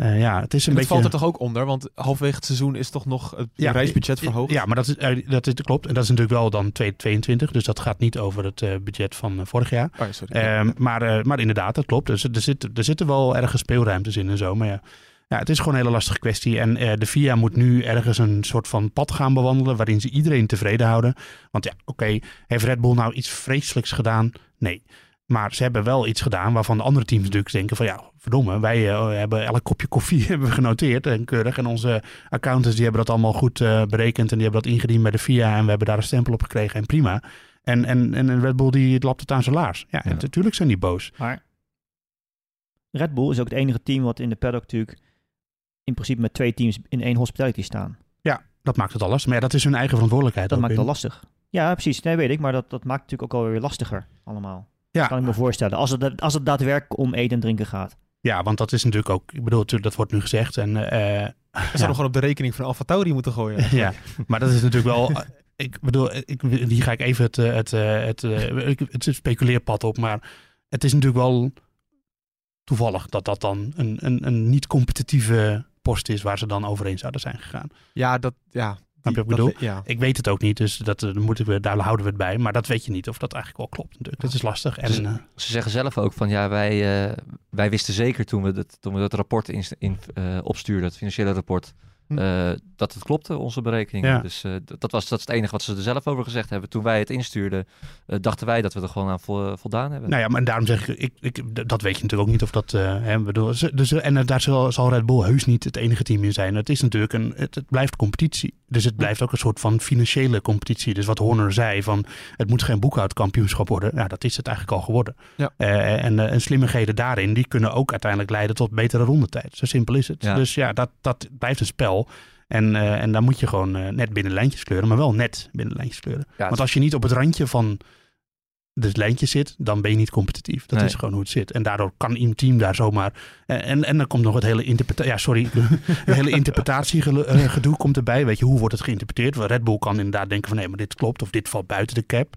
eh, ja, het is een beetje... valt er toch ook onder, want halverwege het seizoen is toch nog het Ja, reisbudget verhoogd. Ja, maar dat, is, eh, dat is, klopt. En dat is natuurlijk wel dan 2022. Dus dat gaat niet over het eh, budget van vorig jaar. Oh, sorry. Ehm, maar, maar inderdaad, dat klopt. Dus er, zit, er zitten wel ergens speelruimtes in en zo. Maar ja, ja het is gewoon een hele lastige kwestie. En de FIA moet nu ergens een soort van pad gaan bewandelen... waarin ze iedereen tevreden houden. Want ja, oké, heeft Red Bull nou iets vreselijks gedaan? Nee. Maar ze hebben wel iets gedaan waarvan de andere teams natuurlijk denken van... ja, verdomme, wij eh, hebben elk kopje koffie [laughs] hebben we genoteerd en keurig. En onze accountants die hebben dat allemaal goed eh, berekend... en die hebben dat ingediend bij de FIA... en we hebben daar een stempel op gekregen en prima... En, en, en Red Bull die lapt het aan zijn laars. Ja, en natuurlijk zijn die boos. Maar Red Bull is ook het enige team wat in de paddock natuurlijk in principe met twee teams in één hospitality staan. Ja, dat maakt het alles. Maar ja, dat is hun eigen verantwoordelijkheid. Dat maakt het al lastig. Ja, precies. Nee, weet ik. Maar dat, dat maakt het natuurlijk ook alweer lastiger allemaal. Ja. Kan ik me voorstellen. Als het, als het daadwerkelijk om eten en drinken gaat. Ja, want dat is natuurlijk ook... Ik bedoel, natuurlijk, dat wordt nu gezegd. En, eh, Dat zou ja. nog gewoon op de rekening van Alfa Tauri moeten gooien. [laughs] ja, maar dat is natuurlijk wel... [laughs] Ik bedoel, ik, hier ga ik even het, eh, het, eh, het, eh, het speculeerpad op. Maar het is natuurlijk wel toevallig dat dat dan een, een, een niet-competitieve post is... waar ze dan overheen zouden zijn gegaan. Ja, dat, ja. Snap je wat ik dat- bedoel? ja. Ik weet het ook niet, dus dat, eh, moeten we, daar houden we het bij. Maar dat weet je niet of dat eigenlijk wel klopt natuurlijk. Dat is lastig. En, Dus- eh, Ze zeggen zelf ook van ja, wij, eh, wij wisten zeker toen we, dat, toen we dat rapport in, in, eh, opstuurden, het financiële rapport, Hm. eh, dat het klopte, onze berekeningen. Ja. Dus eh, d- dat, was, dat is het enige wat ze er zelf over gezegd hebben. Toen wij het instuurden, eh, dachten wij dat we er gewoon aan vo- voldaan hebben. Nou ja, maar daarom zeg ik, ik, dat weet je natuurlijk ook niet of dat. hè, bedoel, ze- dus, en daar zal, zal Red Bull heus niet het enige team in zijn. Het is natuurlijk een, het, het blijft competitie. Dus het blijft ook een soort van financiële competitie. Dus wat Horner zei van, het moet geen boekhoudkampioenschap worden. Ja, dat is het eigenlijk al geworden. Ja. Eh, en, eh, en slimmigheden daarin, die kunnen ook uiteindelijk leiden tot betere rondetijd. Zo simpel is het. Ja. Dus ja, dat, dat blijft een spel. En, eh, en daar moet je gewoon net binnen lijntjes kleuren, maar wel net binnen lijntjes kleuren. Ja, Want als je niet op het randje van de lijntje zit, dan ben je niet competitief. Dat Nee. is gewoon hoe het zit. En daardoor kan een team daar zomaar. En, en, dan komt nog het hele interpretatie. Ja, sorry. [laughs] het hele interpretatiegedoe komt erbij. Weet je, hoe wordt het geïnterpreteerd? Want Red Bull kan inderdaad denken van nee, maar dit klopt of dit valt buiten de cap.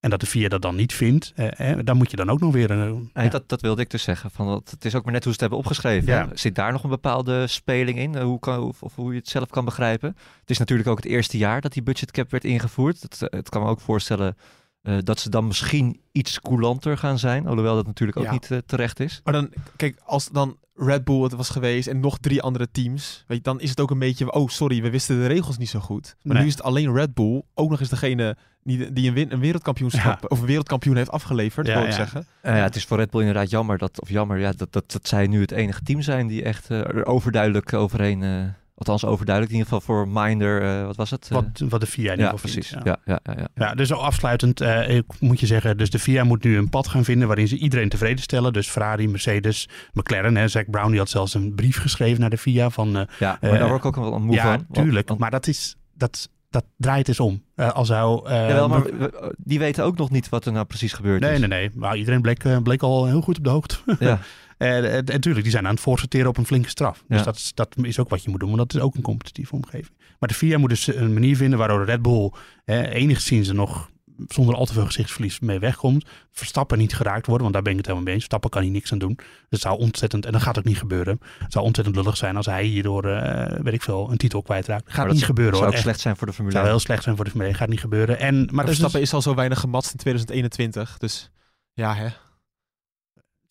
en dat de VIA dat dan niet vindt, eh, eh, dan moet je dan ook nog weer een... Nee, dat, dat wilde ik dus zeggen. Van, dat, het is ook maar net hoe ze het hebben opgeschreven. Ja. Zit daar nog een bepaalde speling in? Eh, Hoe, kan, of, of hoe je het zelf kan begrijpen? Het is natuurlijk ook het eerste jaar dat die budgetcap werd ingevoerd. Het, eh, het kan me ook voorstellen eh, dat ze dan misschien iets coulanter gaan zijn. Alhoewel dat natuurlijk ook Ja. niet eh, terecht is. Maar dan, kijk, als dan Red Bull het was geweest en nog drie andere teams, weet je, dan is het ook een beetje, oh sorry, we wisten de regels niet zo goed. Maar Nee. nu is het alleen Red Bull, ook nog eens degene die, die een, win, een wereldkampioenschap of een wereldkampioen heeft afgeleverd, Ja, wil ik ja. zeggen. Eh, ja, het is voor Red Bull inderdaad jammer dat, of jammer, ja, dat, dat, dat zij nu het enige team zijn die echt er overduidelijk overheen, eh, althans overduidelijk, in ieder geval voor Minder, eh, wat was het? Wat, wat de VIA in ieder ja, geval precies. vindt, Ja. Ja, ja, ja. Ja, dus afsluitend eh, moet je zeggen, dus de FIA moet nu een pad gaan vinden waarin ze iedereen tevreden stellen. Dus Ferrari, Mercedes, McLaren. Hè. Zack Brown die had zelfs een brief geschreven naar de FIA van... eh, ja maar daar word ik ook wel een moe ja, van. tuurlijk. want- maar dat is... Dat, dat draait eens om. Eh, als zou... Jawel, maar Mc- we- die weten ook nog niet wat er nou precies gebeurd Nee, is. nee, nee. Maar iedereen bleek, bleek al heel goed op de hoogte. Ja. [laughs] Eh, en natuurlijk, die zijn aan het voorsorteren op een flinke straf. Dus Ja. dat, is, dat is ook wat je moet doen, want dat is ook een competitieve omgeving. Maar de FIA moet dus een manier vinden waardoor Red Bull eh, enigszins er nog zonder al te veel gezichtsverlies mee wegkomt. Verstappen niet geraakt worden, want daar ben ik het helemaal mee eens. Verstappen kan hier niks aan doen. Dat zou ontzettend, en dat gaat ook niet gebeuren. Het zou ontzettend lullig zijn als hij hierdoor, eh, weet ik veel, een titel kwijtraakt. Gaat dat niet gebeuren zou hoor. ook Echt. slecht zijn voor de Formule zou 1. heel slecht zijn voor de Formule 1. Gaat niet gebeuren. En, maar Verstappen dus- is al zo weinig gematst in 2021, dus ja hè.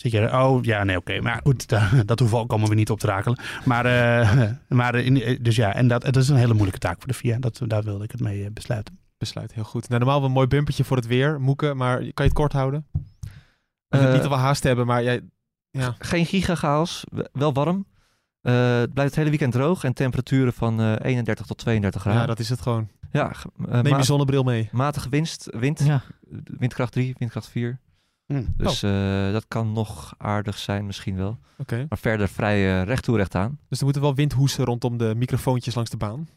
Zit je, oh ja, nee, oké. Maar goed, [laughs] da- dat hoeven komen we niet op te rakelen. Maar, eh, [laughs] maar in, eh, dus ja, en dat, dat is een hele moeilijke taak voor de FIA. Dat, daar wilde ik het mee eh, besluiten. Besluit, heel goed. Nou, normaal wel een mooi bumpertje voor het weer, Moeke, maar kan je het kort houden? Niet dat we haast hebben, maar jij... Ja, Geen gigachaos, w- wel warm. Eh, het blijft het hele weekend droog en temperaturen van eh, 31 tot 32 graden. ja, dat is het gewoon. Ja, eh, Neem je zonnebril mee. matige winst, wind, Ja. windkracht 3, windkracht 4. Hm. Dus eh, dat kan nog aardig zijn misschien wel. Oké. Maar verder vrij eh, recht toe recht aan. Dus er moeten wel windhoesen rondom de microfoontjes langs de baan.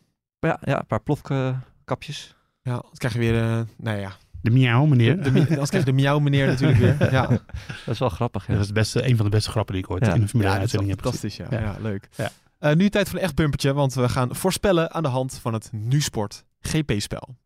Maar ja, ja, een paar plofkapjes. Ja, dan krijg je weer... eh nou ja, De miauw, meneer. de, de, anders krijg je de miauw meneer natuurlijk weer. Ja, [laughs] Dat is wel grappig. Ja. dat is het beste, een van de beste grappen die ik ooit Ja. in een Formule ja 1 dat is wel uitzending heb gezien. fantastisch. Ja, Ja. ja. leuk. Ja. Eh, nu tijd voor een echt bumpertje, want we gaan voorspellen aan de hand van het NuSport GP-spel.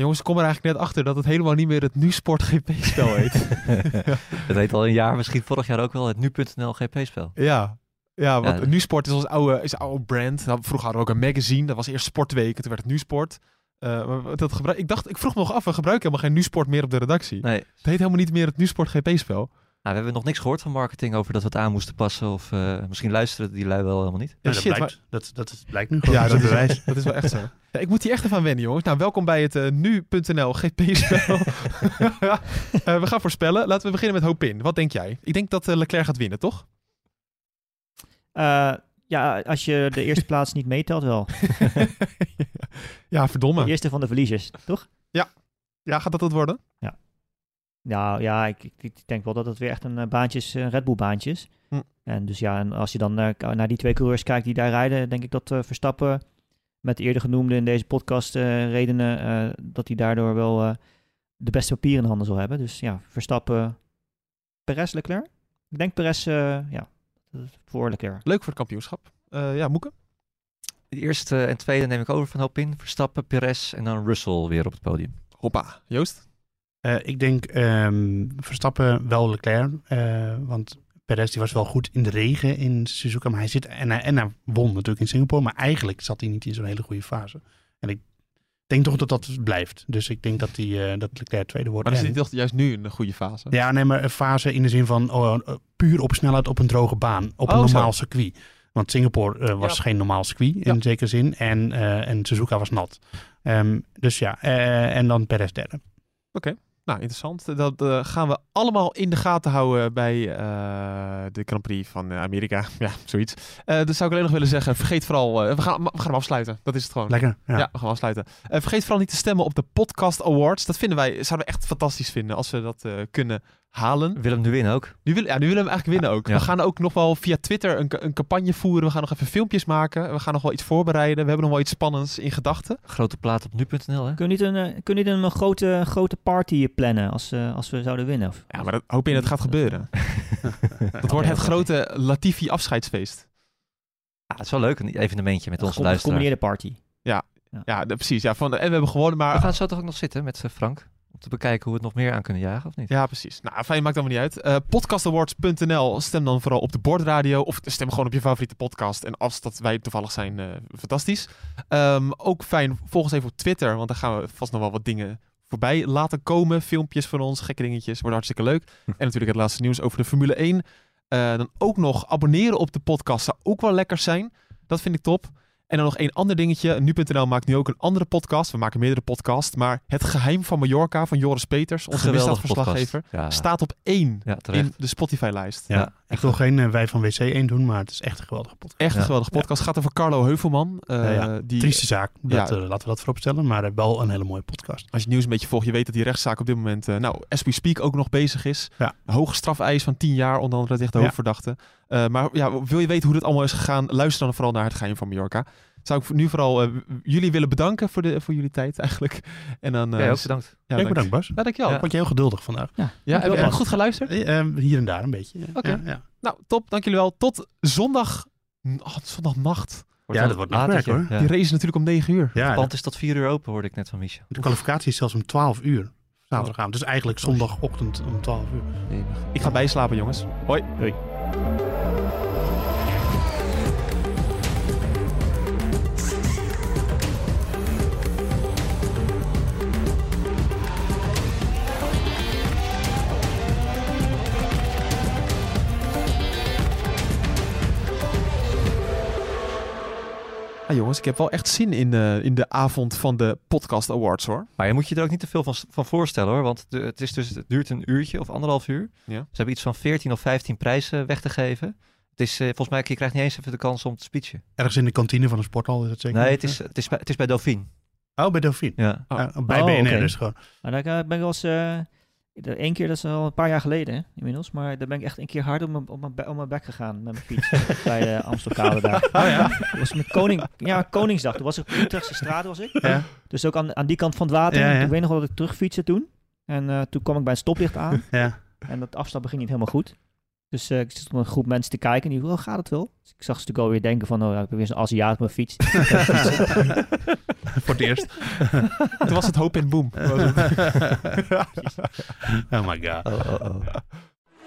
Jongens, ik kom er eigenlijk net achter dat het helemaal niet meer het NuSport GP-spel heet. [laughs] [laughs] het heet al een jaar, misschien vorig jaar ook wel, het nu.nl GP-spel. ja. Ja, want Ja. NuSport is ons oude, is oude brand. Nou, vroeger hadden we ook een magazine, dat was eerst Sportweek, en toen werd het NuSport. Eh, maar dat gebruik, ik dacht, ik vroeg me nog af, we gebruiken helemaal geen NuSport meer op de redactie. Nee, Het heet helemaal niet meer het NuSport GP-spel. Nou, we hebben nog niks gehoord van marketing over dat we het aan moesten passen. Of eh, misschien luisteren die lui wel helemaal niet. Ja, Ja, dat, shit, blijkt, dat, dat is, blijkt nu gewoon. Ja, dat dat is [laughs] bewijs. dat is wel echt zo. Ja, ik moet hier echt even aan wennen, jongens. Nou, welkom bij het eh, nu.nl GP-spel. [laughs] [laughs] Eh, we gaan voorspellen. Laten we beginnen met Hopin. Wat denk jij? Ik denk dat Leclerc gaat winnen, toch? Eh, ja, als je de eerste plaats niet meetelt wel. ja, De verdomme. eerste van de verliezers, toch? Ja, gaat dat het worden? Nou ja, ik, ik, ik denk wel dat het weer echt een eh, baantje is, een Red Bull baantje is. Hm. En dus ja, en als je dan eh, naar die twee coureurs kijkt die daar rijden, denk ik dat eh, Verstappen met de eerder genoemde in deze podcast eh, redenen, eh, dat hij daardoor wel eh, de beste papieren in handen zal hebben. Dus ja, Verstappen, Perez, Leclerc. Ik denk Perez, eh, ja, voor Leclerc. Leuk voor het kampioenschap. Eh, ja, Moeke? De eerste en tweede neem ik over van Hopin. Verstappen, Perez en dan Russell weer op het podium. Hoppa. Joost? Eh, ik denk ehm, Verstappen wel Leclerc. eh, want Perez die was wel goed in de regen in Suzuka. Maar hij zit, en, hij, en hij won natuurlijk in Singapore. Maar eigenlijk zat hij niet in zo'n hele goede fase. En ik denk toch dat dat blijft. Dus ik denk dat, hij, eh, dat Leclerc tweede wordt. Maar dan En- zit toch juist nu in een goede fase? Ja, nee, maar een fase in de zin van oh, eh, puur op snelheid op een droge baan. Op Oh, een zo. normaal circuit. Want Singapore was Ja. geen normaal circuit in Ja. zekere zin. En, en Suzuka was nat. Ehm, dus ja, en dan Perez derde. Nou, interessant. Dat eh, gaan we allemaal in de gaten houden bij eh, de Grand Prix van eh, Amerika. [laughs] Ja, zoiets. Eh dus zou ik alleen nog willen zeggen, vergeet vooral... we, gaan, we gaan hem afsluiten. Dat is het gewoon. Lekker. Ja. Ja, we gaan afsluiten. Vergeet vooral niet te stemmen op de Podcast Awards. Dat vinden wij, zouden we echt fantastisch vinden als we dat kunnen halen. Willem nu winnen ook. Nu, wil, ja, nu willen we hem eigenlijk winnen ook. Ja. We gaan ook nog wel via Twitter een, een campagne voeren. We gaan nog even filmpjes maken. We gaan nog wel iets voorbereiden. We hebben nog wel iets spannends in gedachten. Grote plaat op nu.nl hè. Kun je niet een, eh, kun je niet een grote, grote party plannen als, eh, als we zouden winnen? Of, Ja, maar dat hoop je dat het gaat gebeuren. [laughs] Dat wordt het grote Latifi afscheidsfeest. Ja, het is wel leuk, een evenementje met Een onze gecom- luisteraars. gecombineerde party. Ja, de- precies. Ja, van, en we hebben gewonnen, maar... We gaan zo toch ook nog zitten met eh, Frank? Om te bekijken hoe we het nog meer aan kunnen jagen, of niet? Ja, precies. Nou, fijn, maakt allemaal niet uit. Eh, podcastawards.nl. Stem dan vooral op de bordradio. Of stem gewoon op je favoriete podcast. En als dat wij toevallig zijn, eh, fantastisch. Ehm, ook fijn, volg ons even op Twitter. Want daar gaan we vast nog wel wat dingen voorbij laten komen. Filmpjes van ons, gekke dingetjes. Wordt hartstikke leuk. [laughs] En natuurlijk het laatste nieuws over de Formule 1. Eh, dan ook nog abonneren op de podcast zou ook wel lekker zijn. Dat vind ik top. En dan nog één ander dingetje. Nu.nl maakt nu ook een andere podcast. We maken meerdere podcasts. Maar Het Geheim van Mallorca van Joris Peters, onze misdaadverslaggever. Ja, staat op één ja terecht. in de Spotify-lijst. Ja. Ik wil geen eh, Wij van WC 1 doen, maar het is echt een geweldige podcast. Echt een Ja. geweldige podcast. Gaat over Carlo Heuvelman. eh, Ja, ja. Die, Trieste zaak, dat, ja. eh, laten we dat vooropstellen. Maar wel een hele mooie podcast. als je het nieuws een beetje volgt, je weet dat die rechtszaak op dit moment, eh, nou, as we speak, ook nog bezig is. Ja. Hoge strafeis van 10 jaar, onder andere tegen de Ja. hoofdverdachte. Eh, maar ja, wil je weten hoe dit allemaal is gegaan, luister dan vooral naar Het Geheim van Mallorca. Zou ik nu vooral eh, jullie willen bedanken voor, de, voor jullie tijd eigenlijk. En dan, eh, Ja, ook bedankt. ja, Ja, dank- bedankt Bas. Ja, dankjewel. Ja. Ja, Word je heel geduldig vandaag. ja, heb je goed geluisterd? Eh, hier en daar een beetje. Ja. Oké. Ja, ja. Nou, top. Dank jullie wel. Tot zondag, oh, zondagnacht. Wordt Ja, dat wordt avondje. hoor. Ja. Die race is natuurlijk om 9 uur. Ja, Het pand is tot vier uur open, hoorde ik net van Micha. de kwalificatie is zelfs om 12 uur. Zaterdagavond. Dus eigenlijk zondagochtend om 12 uur. Ik ga bijslapen, jongens. Hoi. Ah, jongens, ik heb wel echt zin in, eh, in de avond van de Podcast Awards, hoor. Maar je moet je er ook niet te veel van, van voorstellen hoor. Want de, het, is dus, het duurt een uurtje of anderhalf uur. Ja. Ze hebben iets van 14 of 15 prijzen weg te geven. Het is, eh, volgens mij, je krijgt niet eens even de kans om te speechen. Ergens in de kantine van een sporthal is dat zeker? Nee, het is, het, is bij, het is bij Dauphine. Oh, bij Dauphine. Ja. Oh. Ja, bij Oh, BNR dus gewoon. Maar daar eh, ben ik wel eens... Eén keer, dat is al een paar jaar geleden hè, inmiddels, maar daar ben ik echt een keer hard op mijn, op mijn, op mijn bek gegaan met mijn fiets [laughs] bij de Amstelkade daar. Oh ja? Dat was met Koning, ja, Koningsdag. Toen was ik op Utrechtse straat was ik. Ja. Dus ook aan, aan die kant van het water. Ja, ja. Ik weet nog wel dat ik terugfietste toen. En eh, toen kwam ik bij een stoplicht aan. ja. En dat afstappen ging niet helemaal goed. Dus eh, ik zat met een groep mensen te kijken. En die, oh, gaat het wel? Dus ik zag ze natuurlijk alweer denken van, oh, ja, ik ben weer zo'n Aziat op mijn fiets. [laughs] [laughs] Voor het eerst. Toen was het hoop en boom. [laughs] Oh my god. Oh, oh, oh.